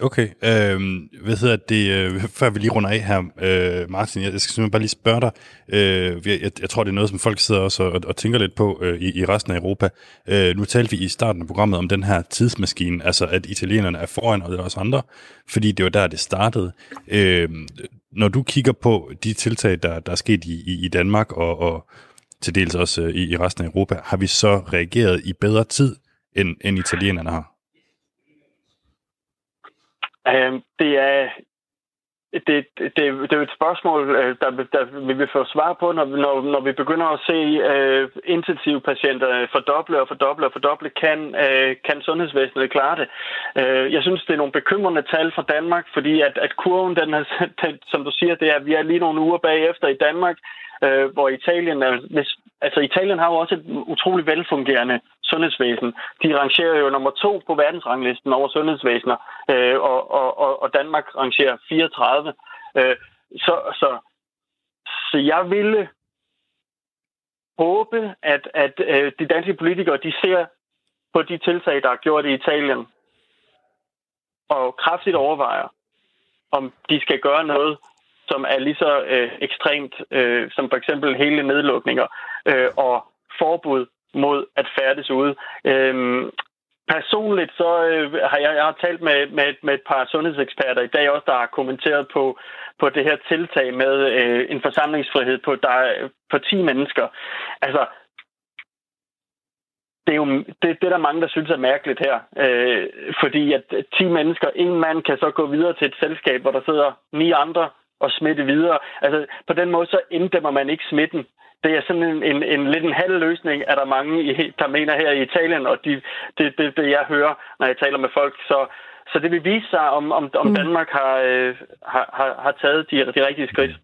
Okay, øh, hvad hedder det, øh, før vi lige runder af her, øh, Martin, jeg, jeg skal simpelthen bare lige spørge dig, øh, jeg, jeg tror det er noget, som folk sidder også og, og tænker lidt på øh, i, i resten af Europa. Øh, nu talte vi i starten af programmet om den her tidsmaskine, altså at italienerne er foran, og det er også andre, fordi det var der, det startede. Øh, når du kigger på de tiltag, der, der er sket i, i, i Danmark og, og til dels også øh, i, i resten af Europa, har vi så reageret i bedre tid, end, end italienerne har? Øh, det er det, det, det er et spørgsmål, øh, der, der vi vil få svar på, når, når, når vi begynder at se øh, uh, intensive patienter fordoble og fordoble og fordoble. Kan, uh, kan sundhedsvæsenet klare det? Uh, jeg synes, det er nogle bekymrende tal fra Danmark, fordi at, at kurven, den er, den, som du siger, det er, vi er lige nogle uger bagefter i Danmark, uh, hvor Italien, er, hvis, altså Italien har jo også et utroligt velfungerende sundhedsvæsen. De rangerer jo nummer to på verdensranglisten over sundhedsvæsener, øh, og, og, og Danmark rangerer 34. Øh, så, så, så jeg ville håbe, at, at øh, de danske politikere de ser på de tiltag, der er gjort i Italien, og kraftigt overvejer, om de skal gøre noget, som er lige så øh, ekstremt, øh, som for eksempel hele nedlukninger øh, og forbud mod at færdes ude. Øhm, personligt så øh, har jeg, jeg har talt med, med, med et par sundhedseksperter i dag også, der har kommenteret på, på det her tiltag med øh, en forsamlingsfrihed på, der, på 10 mennesker. Altså, det er jo det, det er der mange, der synes er mærkeligt her. Øh, fordi at 10 mennesker, en mand kan så gå videre til et selskab, hvor der sidder ni andre og smitte videre. Altså, på den måde så inddæmmer man ikke smitten det er sådan en, en, en lidt en halv løsning, er der mange, der mener her i Italien, og de, det, det, det jeg hører, når jeg taler med folk. Så, så det vil vise sig, om, om, om mm. Danmark har, øh, har, har, har taget de, de rigtige skridt.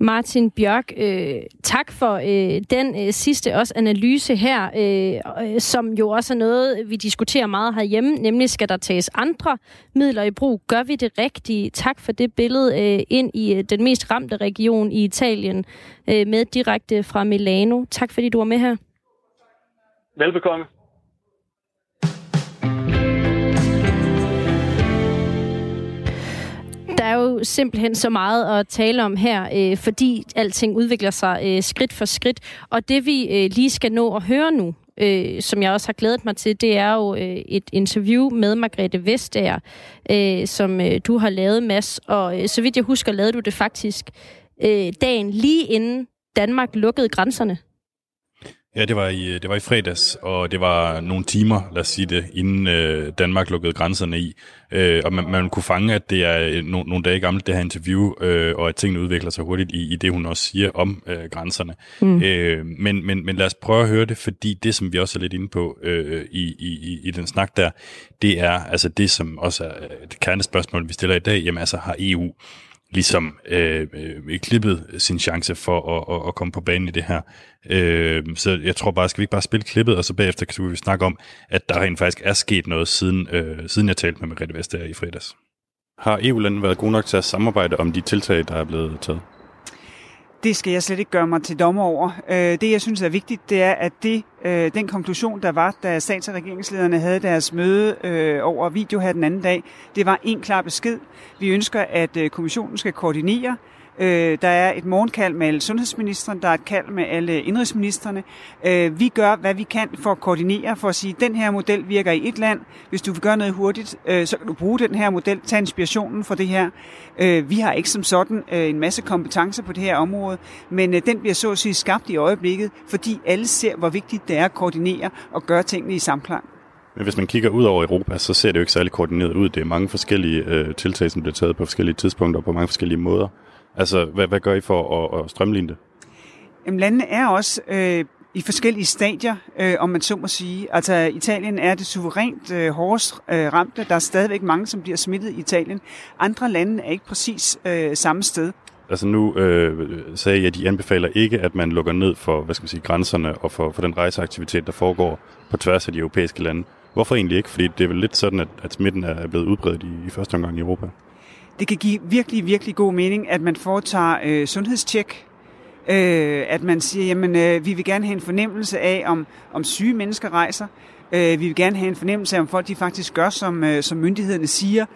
Martin Bjørk, øh, tak for øh, den øh, sidste også analyse her, øh, øh, som jo også er noget, vi diskuterer meget herhjemme, nemlig skal der tages andre midler i brug? Gør vi det rigtige? Tak for det billede øh, ind i øh, den mest ramte region i Italien øh, med direkte fra Milano. Tak fordi du var med her. Velbekomme. Jo simpelthen så meget at tale om her, øh, fordi alting udvikler sig øh, skridt for skridt. Og det vi øh, lige skal nå at høre nu, øh, som jeg også har glædet mig til, det er jo øh, et interview med Margrethe Vestager, øh, som øh, du har lavet, Mads. Og øh, så vidt jeg husker, lavede du det faktisk øh, dagen lige inden Danmark lukkede grænserne. Ja, det var, i, det var i fredags, og det var nogle timer, lad os sige det, inden øh, Danmark lukkede grænserne i. Øh, og man, man kunne fange, at det er no, nogle dage gammelt, det her interview, øh, og at tingene udvikler sig hurtigt i, i det, hun også siger om øh, grænserne. Mm. Øh, men, men, men lad os prøve at høre det, fordi det, som vi også er lidt inde på øh, i, i, i den snak der, det er altså det, som også er det kernespørgsmål, vi stiller i dag. Jamen altså, har EU ligesom øh, øh, klippet sin chance for at, at, at komme på banen i det her. Øh, så jeg tror bare, skal vi ikke bare spille klippet, og så bagefter kan vi snakke om, at der rent faktisk er sket noget, siden, øh, siden jeg talte med Margrethe Vestager i fredags. Har EU-landene været gode nok til at samarbejde om de tiltag, der er blevet taget? Det skal jeg slet ikke gøre mig til dommer over. Øh, det, jeg synes er vigtigt, det er, at det, øh, den konklusion, der var, da stats- og regeringslederne havde deres møde øh, over video her den anden dag, det var en klar besked. Vi ønsker, at kommissionen skal koordinere Øh, der er et morgenkald med alle sundhedsministeren, der er et kald med alle indrigsministerne. Øh, vi gør, hvad vi kan for at koordinere, for at sige, at den her model virker i et land. Hvis du vil gøre noget hurtigt, øh, så kan du bruge den her model, tage inspirationen for det her. Øh, vi har ikke som sådan øh, en masse kompetencer på det her område, men øh, den bliver så at sige skabt i øjeblikket, fordi alle ser, hvor vigtigt det er at koordinere og gøre tingene i samklang. Men hvis man kigger ud over Europa, så ser det jo ikke særlig koordineret ud. Det er mange forskellige øh, tiltag, som bliver taget på forskellige tidspunkter og på mange forskellige måder. Altså, hvad, hvad gør I for at, at strømligne det? Jamen, landene er også øh, i forskellige stadier, øh, om man så må sige. Altså, Italien er det suverænt øh, hårdest øh, ramte. Der er stadigvæk mange, som bliver smittet i Italien. Andre lande er ikke præcis øh, samme sted. Altså nu øh, sagde jeg, at de anbefaler ikke, at man lukker ned for hvad skal man sige, grænserne og for, for den rejseaktivitet, der foregår på tværs af de europæiske lande. Hvorfor egentlig ikke? Fordi det er vel lidt sådan, at, at smitten er blevet udbredt i, i første omgang i Europa. Det kan give virkelig, virkelig god mening, at man foretager øh, sundhedstjek, øh, at man siger, jamen øh, vi vil gerne have en fornemmelse af, om, om syge mennesker rejser, øh, vi vil gerne have en fornemmelse af, om folk de faktisk gør, som, øh, som myndighederne siger,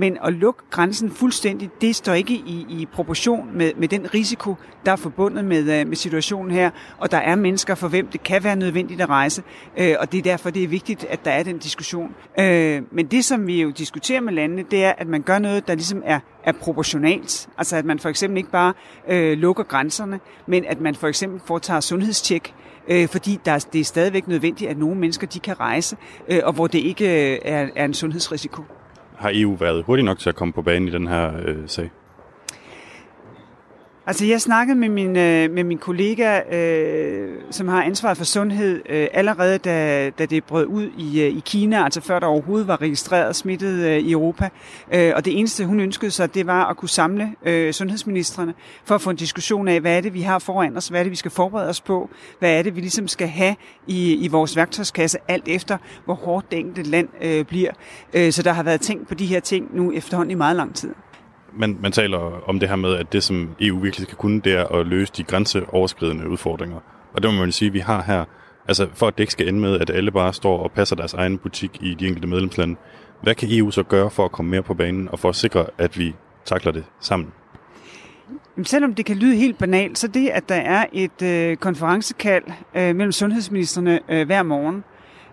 men at lukke grænsen fuldstændig, det står ikke i, i proportion med, med den risiko, der er forbundet med, øh, med situationen her. Og der er mennesker, for hvem det kan være nødvendigt at rejse. Øh, og det er derfor, det er vigtigt, at der er den diskussion. Øh, men det, som vi jo diskuterer med landene, det er, at man gør noget, der ligesom er, er proportionalt. Altså at man for eksempel ikke bare øh, lukker grænserne, men at man for eksempel foretager sundhedstjek, øh, fordi der, det er stadigvæk nødvendigt, at nogle mennesker de kan rejse, øh, og hvor det ikke øh, er, er en sundhedsrisiko har EU været hurtigt nok til at komme på banen i den her øh, sag? Altså, jeg snakkede med min, øh, med min kollega, øh, som har ansvaret for sundhed, øh, allerede da, da det brød ud i, øh, i Kina, altså før der overhovedet var registreret smittet øh, i Europa. Øh, og det eneste, hun ønskede sig, det var at kunne samle øh, sundhedsministerne for at få en diskussion af, hvad er det, vi har foran os, hvad er det, vi skal forberede os på, hvad er det, vi ligesom skal have i, i vores værktøjskasse, alt efter, hvor hårdt det enkelte land øh, bliver. Øh, så der har været tænkt på de her ting nu efterhånden i meget lang tid man, man taler om det her med, at det, som EU virkelig skal kunne, det er at løse de grænseoverskridende udfordringer. Og det må man sige, at vi har her, altså for at det ikke skal ende med, at alle bare står og passer deres egen butik i de enkelte medlemslande. Hvad kan EU så gøre for at komme mere på banen, og for at sikre, at vi takler det sammen? Selvom det kan lyde helt banalt, så det, at der er et øh, konferencekald øh, mellem sundhedsministerne øh, hver morgen,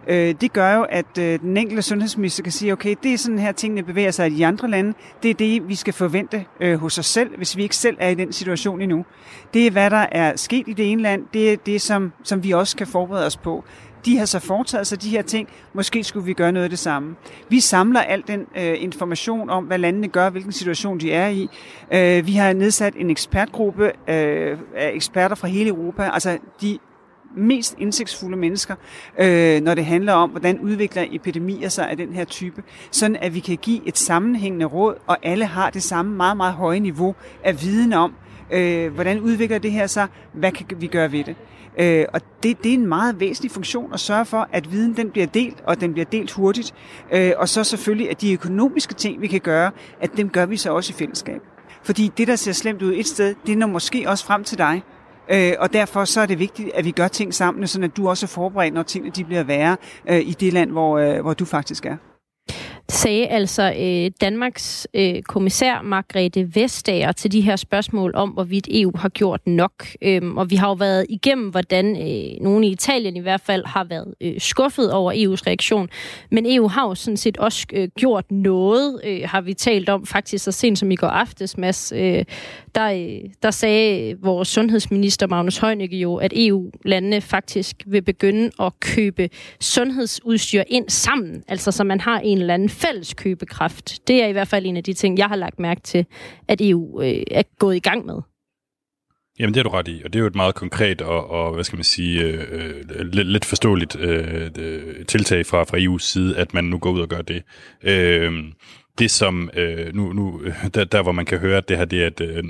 Øh, det gør jo, at øh, den enkelte sundhedsminister kan sige, okay, det er sådan her tingene bevæger sig i de andre lande. Det er det, vi skal forvente øh, hos os selv, hvis vi ikke selv er i den situation endnu. Det er, hvad der er sket i det ene land. Det er det, som, som vi også kan forberede os på. De har så foretaget sig de her ting. Måske skulle vi gøre noget af det samme. Vi samler al den øh, information om, hvad landene gør, hvilken situation de er i. Øh, vi har nedsat en ekspertgruppe øh, af eksperter fra hele Europa. Altså de mest indsigtsfulde mennesker, øh, når det handler om, hvordan udvikler epidemier sig af den her type, sådan at vi kan give et sammenhængende råd, og alle har det samme meget, meget høje niveau af viden om, øh, hvordan udvikler det her sig, hvad kan vi gøre ved det. Øh, og det, det er en meget væsentlig funktion at sørge for, at viden den bliver delt, og den bliver delt hurtigt. Øh, og så selvfølgelig, at de økonomiske ting, vi kan gøre, at dem gør vi så også i fællesskab. Fordi det, der ser slemt ud et sted, det når måske også frem til dig. Øh, og derfor så er det vigtigt, at vi gør ting sammen, så at du også er forberedt, når tingene de bliver værre øh, i det land, hvor, øh, hvor du faktisk er sagde altså øh, Danmarks øh, kommissær Margrethe Vestager til de her spørgsmål om, hvorvidt EU har gjort nok. Øhm, og vi har jo været igennem, hvordan øh, nogen i Italien i hvert fald har været øh, skuffet over EU's reaktion. Men EU har jo sådan set også øh, gjort noget, øh, har vi talt om faktisk så sent som i går aftes, Mads. Øh, der, øh, der sagde vores sundhedsminister Magnus Heunicke jo, at EU-landene faktisk vil begynde at købe sundhedsudstyr ind sammen, altså så man har en eller anden fælles købekraft. Det er i hvert fald en af de ting, jeg har lagt mærke til, at EU øh, er gået i gang med. Jamen det er du ret i, og det er jo et meget konkret og, og hvad skal man sige, øh, øh lidt, lidt forståeligt øh, øh tiltag fra, fra EU's side, at man nu går ud og gør det. Øh, det som, øh, nu, nu der, der hvor man kan høre, at det her det er et øh,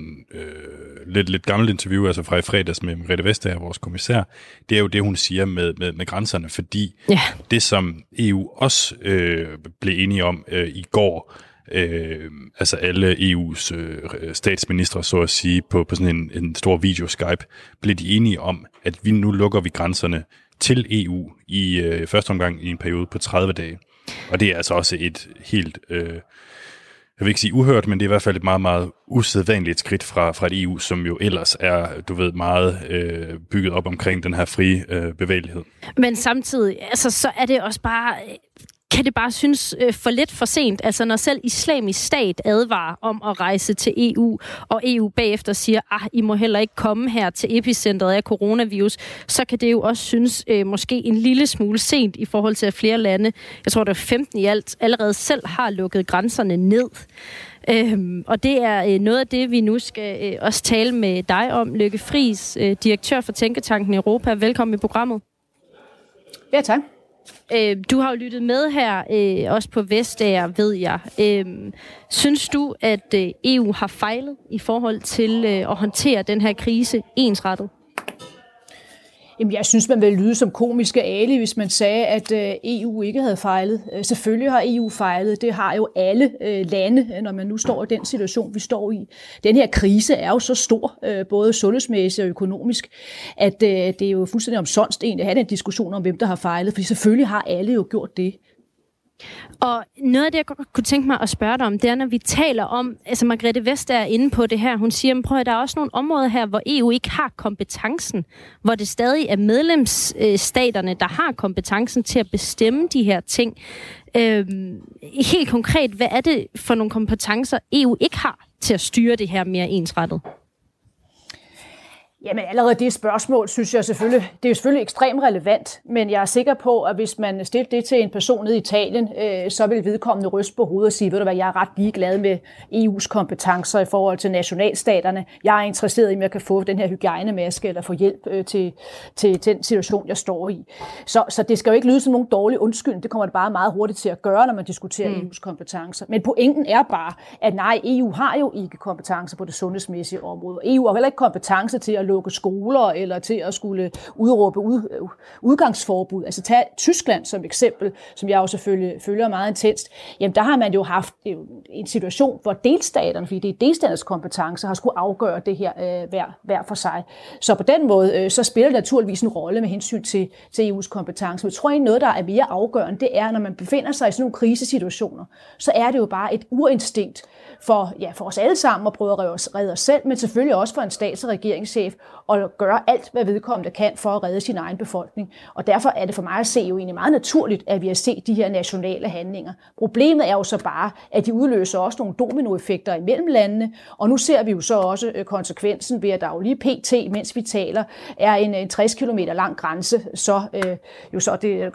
lidt, lidt gammelt interview, altså fra i fredags med Margrethe Vestager, vores kommissær, det er jo det, hun siger med, med, med grænserne, fordi ja. det som EU også øh, blev enige om øh, i går, øh, altså alle EU's øh, statsministre, så at sige, på, på sådan en, en stor video-Skype, blev de enige om, at vi nu lukker vi grænserne til EU i øh, første omgang i en periode på 30 dage. Og det er altså også et helt, øh, jeg vil ikke sige uhørt, men det er i hvert fald et meget, meget usædvanligt skridt fra, fra et EU, som jo ellers er, du ved, meget øh, bygget op omkring den her frie øh, bevægelighed. Men samtidig, altså, så er det også bare øh, kan det bare synes øh, for lidt for sent. Altså når selv islamisk stat advarer om at rejse til EU, og EU bagefter siger, at I må heller ikke komme her til epicentret af coronavirus, så kan det jo også synes øh, måske en lille smule sent i forhold til, at flere lande, jeg tror der er 15 i alt, allerede selv har lukket grænserne ned. Øhm, og det er øh, noget af det, vi nu skal øh, også tale med dig om, Lykke Fris, øh, direktør for Tænketanken Europa. Velkommen i programmet. Ja, tak. Øh, du har jo lyttet med her, øh, også på Vestager, ved jeg. Øh, synes du, at øh, EU har fejlet i forhold til øh, at håndtere den her krise ensrettet? Jamen, jeg synes, man ville lyde som komiske ali, hvis man sagde, at øh, EU ikke havde fejlet. Øh, selvfølgelig har EU fejlet. Det har jo alle øh, lande, når man nu står i den situation, vi står i. Den her krise er jo så stor, både sundhedsmæssigt og økonomisk, at det er jo fuldstændig omsonst egentlig at have den diskussion om, hvem der har fejlet, for selvfølgelig har alle jo gjort det. Og noget af det, jeg godt kunne tænke mig at spørge dig om, det er, når vi taler om, altså Margrethe Vest er inde på det her, hun siger, prøv at der er også nogle områder her, hvor EU ikke har kompetencen, hvor det stadig er medlemsstaterne, der har kompetencen til at bestemme de her ting. Øhm, helt konkret, hvad er det for nogle kompetencer, EU ikke har til at styre det her mere ensrettet? Jamen allerede det spørgsmål, synes jeg selvfølgelig, det er jo selvfølgelig ekstremt relevant, men jeg er sikker på, at hvis man stiller det til en person nede i Italien, øh, så vil vedkommende ryste på hovedet og sige, ved du hvad, jeg er ret ligeglad med EU's kompetencer i forhold til nationalstaterne. Jeg er interesseret i, om jeg kan få den her hygiejnemaske eller få hjælp øh, til, til, til den situation, jeg står i. Så, så det skal jo ikke lyde som nogen dårlig undskyldning. Det kommer det bare meget hurtigt til at gøre, når man diskuterer mm. EU's kompetencer. Men pointen er bare, at nej, EU har jo ikke kompetencer på det sundhedsmæssige område. EU har heller ikke kompetence til at lukke skoler eller til at skulle udråbe ud, udgangsforbud. Altså tag Tyskland som eksempel, som jeg jo selvfølgelig følger meget intenst. Jamen der har man jo haft øh, en situation, hvor delstaterne, fordi det er delstaternes kompetence, har skulle afgøre det her øh, hver, hver for sig. Så på den måde, øh, så spiller det naturligvis en rolle med hensyn til, til EU's kompetence. Men jeg tror egentlig, noget, der er mere afgørende, det er, når man befinder sig i sådan nogle krisesituationer, så er det jo bare et urinstinkt for, ja, for os alle sammen at prøve at redde os selv, men selvfølgelig også for en stats- og regeringschef at gøre alt, hvad vedkommende kan for at redde sin egen befolkning. Og derfor er det for mig at se jo egentlig meget naturligt, at vi har set de her nationale handlinger. Problemet er jo så bare, at de udløser også nogle dominoeffekter imellem landene, og nu ser vi jo så også øh, konsekvensen ved, at der jo lige pt, mens vi taler, er en, en 60 km lang grænse, så øh, jo så det øh,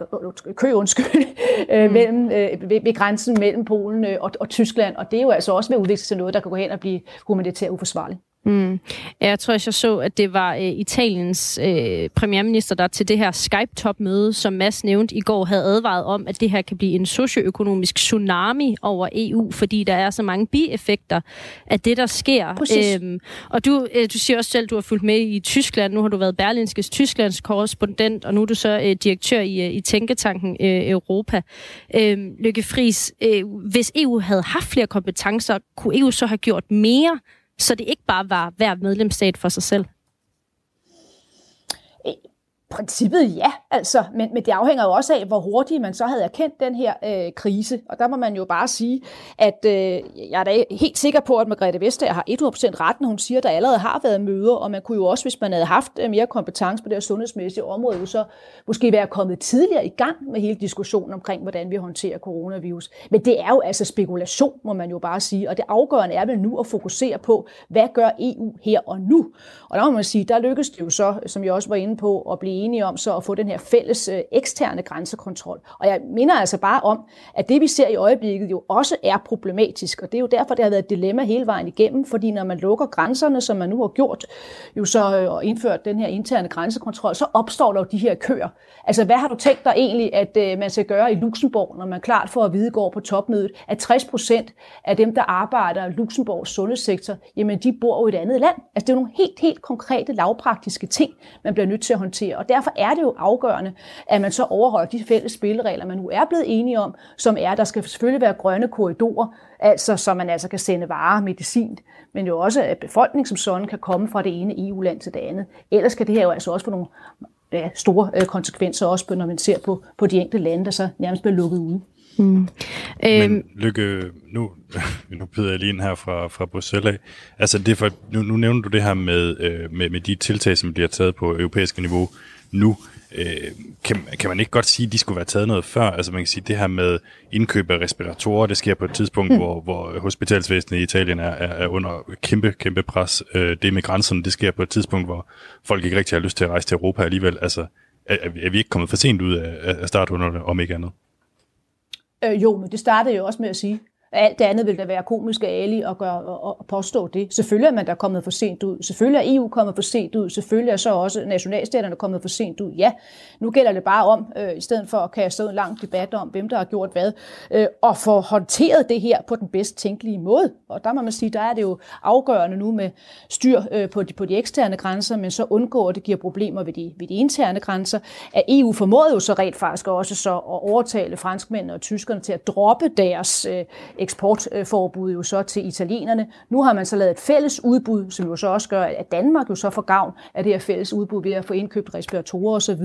kø undskyld, øh, mm. mellem, øh, ved, ved, grænsen mellem Polen øh, og, og Tyskland, og det er jo altså også med sig til noget, der kan gå hen og blive humanitært uforsvarligt. Mm. Jeg tror, jeg så, at det var øh, Italiens øh, premierminister, der til det her Skype-topmøde, som Mads nævnte i går, havde advaret om, at det her kan blive en socioøkonomisk tsunami over EU, fordi der er så mange bieffekter af det, der sker. Æm, øhm, og du, øh, du siger også selv, at du har fulgt med i Tyskland. Nu har du været Berlinskes Tysklands korrespondent, og nu er du så øh, direktør i, øh, i Tænketanken øh, Europa. Øhm, Lykke Friis, øh, hvis EU havde haft flere kompetencer, kunne EU så have gjort mere så det ikke bare var hver medlemsstat for sig selv? Øh, princippet ja, altså, men, men det afhænger jo også af, hvor hurtigt man så havde erkendt den her øh, krise. Og der må man jo bare sige, at øh, jeg er da helt sikker på, at Margrethe Vestager har 100% ret, når hun siger, at der allerede har været møder, og man kunne jo også, hvis man havde haft øh, mere kompetence på det her sundhedsmæssige område, jo så måske være kommet tidligere i gang med hele diskussionen omkring, hvordan vi håndterer coronavirus. Men det er jo altså spekulation, må man jo bare sige, og det afgørende er vel nu at fokusere på, hvad gør EU her og nu? Og der må man sige, der lykkes det jo så, som jeg også var inde på, at blive enige om så at få den her fælles øh, eksterne grænsekontrol. Og jeg minder altså bare om, at det vi ser i øjeblikket jo også er problematisk, og det er jo derfor, det har været et dilemma hele vejen igennem, fordi når man lukker grænserne, som man nu har gjort, jo så øh, og indført den her interne grænsekontrol, så opstår der jo de her køer. Altså hvad har du tænkt dig egentlig, at øh, man skal gøre i Luxembourg, når man klart får at vide går på topmødet, at 60 procent af dem, der arbejder i Luxembourgs sundhedssektor, jamen de bor jo i et andet land. Altså det er jo nogle helt, helt konkrete, lavpraktiske ting, man bliver nødt til at håndtere. Og derfor er det jo afgørende, at man så overholder de fælles spilleregler, man nu er blevet enige om, som er, der skal selvfølgelig være grønne korridorer, altså så man altså kan sende varer, medicin, men jo også, at befolkningen som sådan kan komme fra det ene EU-land til det andet. Ellers kan det her jo altså også få nogle ja, store øh, konsekvenser, også når man ser på, på de enkelte lande, der så nærmest bliver lukket ude. Mm. Men øhm. Lykke, nu, nu byder jeg lige ind her fra, fra Bruxelles af. Altså det for, nu, nu nævner du det her med, øh, med, med de tiltag, som bliver taget på europæisk niveau nu. Øh, kan, kan man ikke godt sige, at de skulle være taget noget før? Altså man kan sige, det her med indkøb af respiratorer, det sker på et tidspunkt, mm. hvor, hvor hospitalsvæsenet i Italien er, er, er under kæmpe, kæmpe pres. Øh, det med grænserne, det sker på et tidspunkt, hvor folk ikke rigtig har lyst til at rejse til Europa alligevel. Altså er, er vi ikke kommet for sent ud af, af starthunderne, om ikke andet? Øh, jo, men det startede jo også med at sige, alt det andet vil da være komisk ærlig at, gøre, og, og påstå det. Selvfølgelig er man der kommet for sent ud. Selvfølgelig er EU kommet for sent ud. Selvfølgelig er så også nationalstaterne kommet for sent ud. Ja, nu gælder det bare om, øh, i stedet for at kaste en lang debat om, hvem der har gjort hvad, øh, og få håndteret det her på den bedst tænkelige måde. Og der må man sige, der er det jo afgørende nu med styr øh, på, de, på de eksterne grænser, men så undgå, at det giver problemer ved de, ved de interne grænser. At EU formåede jo så rent faktisk også så at overtale franskmændene og tyskerne til at droppe deres øh, eksportforbud jo så til italienerne. Nu har man så lavet et fælles udbud, som jo så også gør, at Danmark jo så får gavn af det her fælles udbud ved at få indkøbt respiratorer osv.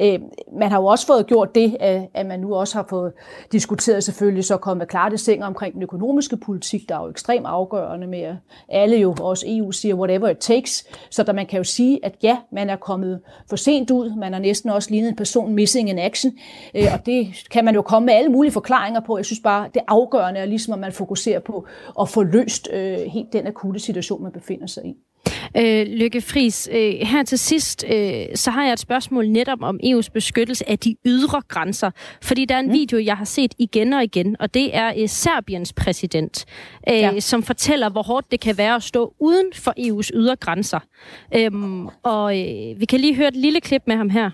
Øh, man har jo også fået gjort det, at man nu også har fået diskuteret selvfølgelig så kommet klart i seng omkring den økonomiske politik, der er jo ekstremt afgørende med, at alle jo også EU siger whatever it takes, så der man kan jo sige, at ja, man er kommet for sent ud, man har næsten også lignet en person missing in action, øh, og det kan man jo komme med alle mulige forklaringer på. Jeg synes bare, det afgørende er ligesom, at man fokuserer på at få løst øh, helt den akutte situation, man befinder sig i. Øh, Lykke Friis, øh, her til sidst, øh, så har jeg et spørgsmål netop om EU's beskyttelse af de ydre grænser. Fordi der er en mm. video, jeg har set igen og igen, og det er øh, Serbiens præsident, øh, ja. som fortæller, hvor hårdt det kan være at stå uden for EU's ydre grænser. Øh, og øh, vi kan lige høre et lille klip med ham her.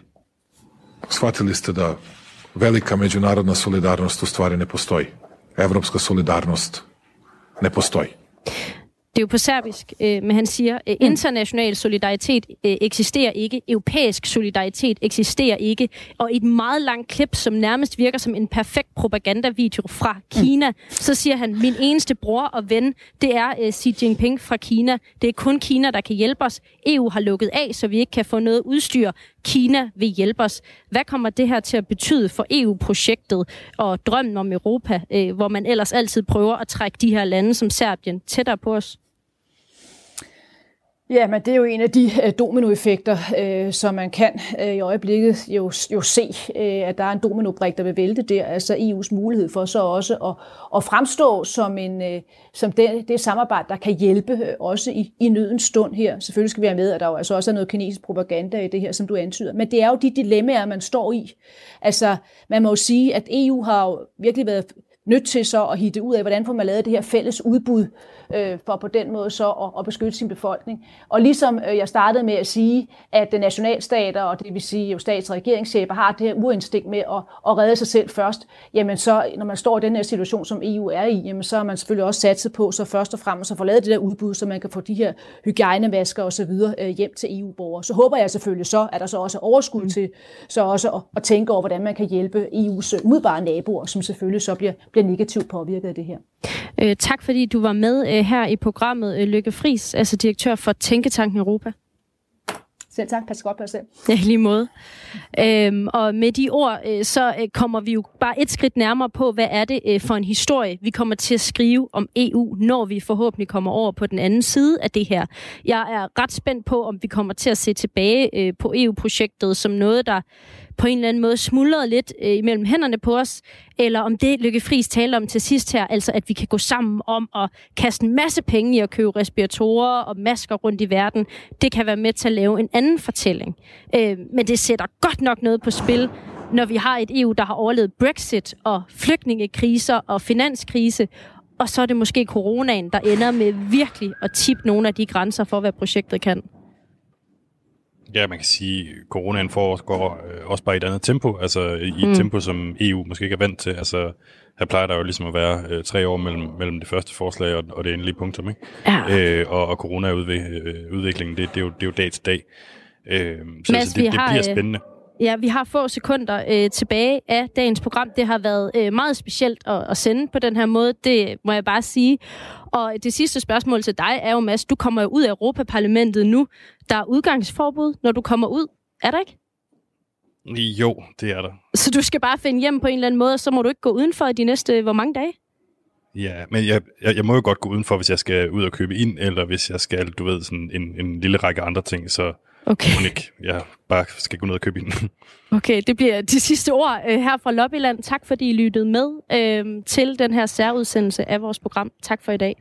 Shvatili ste da velika međunarodna solidarnost u stvari ne postoji. Evropska solidarnost ne postoji. Det er jo på serbisk, øh, men han siger, øh, mm. international solidaritet øh, eksisterer ikke, europæisk solidaritet eksisterer ikke, og i et meget langt klip, som nærmest virker som en perfekt propagandavideo fra Kina, mm. så siger han, min eneste bror og ven, det er øh, Xi Jinping fra Kina. Det er kun Kina, der kan hjælpe os. EU har lukket af, så vi ikke kan få noget udstyr. Kina vil hjælpe os. Hvad kommer det her til at betyde for EU-projektet og drømmen om Europa, øh, hvor man ellers altid prøver at trække de her lande som Serbien tættere på os? Ja, men det er jo en af de øh, dominoeffekter, øh, som man kan øh, i øjeblikket jo, jo se, øh, at der er en dominobrik, der vil vælte der, altså EU's mulighed for så også at, at fremstå som, en, øh, som det, det samarbejde, der kan hjælpe øh, også i, i nødens stund her. Selvfølgelig skal vi have med, at der jo altså også er noget kinesisk propaganda i det her, som du antyder. Men det er jo de dilemmaer, man står i. Altså, man må jo sige, at EU har jo virkelig været nødt til så at hitte ud af, hvordan får man lavet det her fælles udbud, øh, for på den måde så at, at beskytte sin befolkning. Og ligesom øh, jeg startede med at sige, at nationalstater, og det vil sige jo stats- og regeringschefer, har det her urinstinkt med at, at redde sig selv først, jamen så, når man står i den her situation, som EU er i, jamen så er man selvfølgelig også satset på, så først og fremmest at få lavet det der udbud, så man kan få de her så videre øh, hjem til EU-borgere. Så håber jeg selvfølgelig så, at der så også er overskud mm. til så også at, at tænke over, hvordan man kan hjælpe EU's umiddelbare naboer, som selvfølgelig så bliver, bliver negativt påvirket af det her. Øh, tak fordi du var med øh, her i programmet, øh, Lykke Fris, altså direktør for Tænketanken Europa. Selv tak. Pas godt på jer selv. Ja, lige måde. Øhm, og med de ord, øh, så øh, kommer vi jo bare et skridt nærmere på, hvad er det øh, for en historie, vi kommer til at skrive om EU, når vi forhåbentlig kommer over på den anden side af det her. Jeg er ret spændt på, om vi kommer til at se tilbage øh, på EU-projektet som noget, der på en eller anden måde smuldret lidt øh, imellem hænderne på os, eller om det Lykke Friis talte om til sidst her, altså at vi kan gå sammen om at kaste en masse penge i at købe respiratorer og masker rundt i verden, det kan være med til at lave en anden fortælling. Øh, men det sætter godt nok noget på spil, når vi har et EU, der har overlevet Brexit og flygtningekriser og finanskrise, og så er det måske coronaen, der ender med virkelig at tippe nogle af de grænser for, hvad projektet kan. Ja, man kan sige, at coronaen foregår øh, også bare i et andet tempo, altså i et mm. tempo, som EU måske ikke er vant til. Altså, her plejer der jo ligesom at være øh, tre år mellem, mellem det første forslag og, og det endelige punktum, ikke? Ja. Øh, og, og corona-udviklingen, det, det, er jo, det er jo dag til dag. Øh, så, Mads, så det, det har, bliver øh, spændende. Ja, vi har få sekunder øh, tilbage af dagens program. Det har været øh, meget specielt at, at sende på den her måde, det må jeg bare sige. Og det sidste spørgsmål til dig er jo, Mads, du kommer jo ud af Europaparlamentet nu. Der er udgangsforbud, når du kommer ud. Er der ikke? Jo, det er der. Så du skal bare finde hjem på en eller anden måde, og så må du ikke gå udenfor de næste, hvor mange dage? Ja, men jeg, jeg, jeg må jo godt gå udenfor, hvis jeg skal ud og købe ind, eller hvis jeg skal, du ved, sådan en, en lille række andre ting, så okay. må ikke, jeg bare skal gå ned og købe ind. Okay, det bliver de sidste ord øh, her fra Lobbyland. Tak fordi I lyttede med øh, til den her særudsendelse af vores program. Tak for i dag.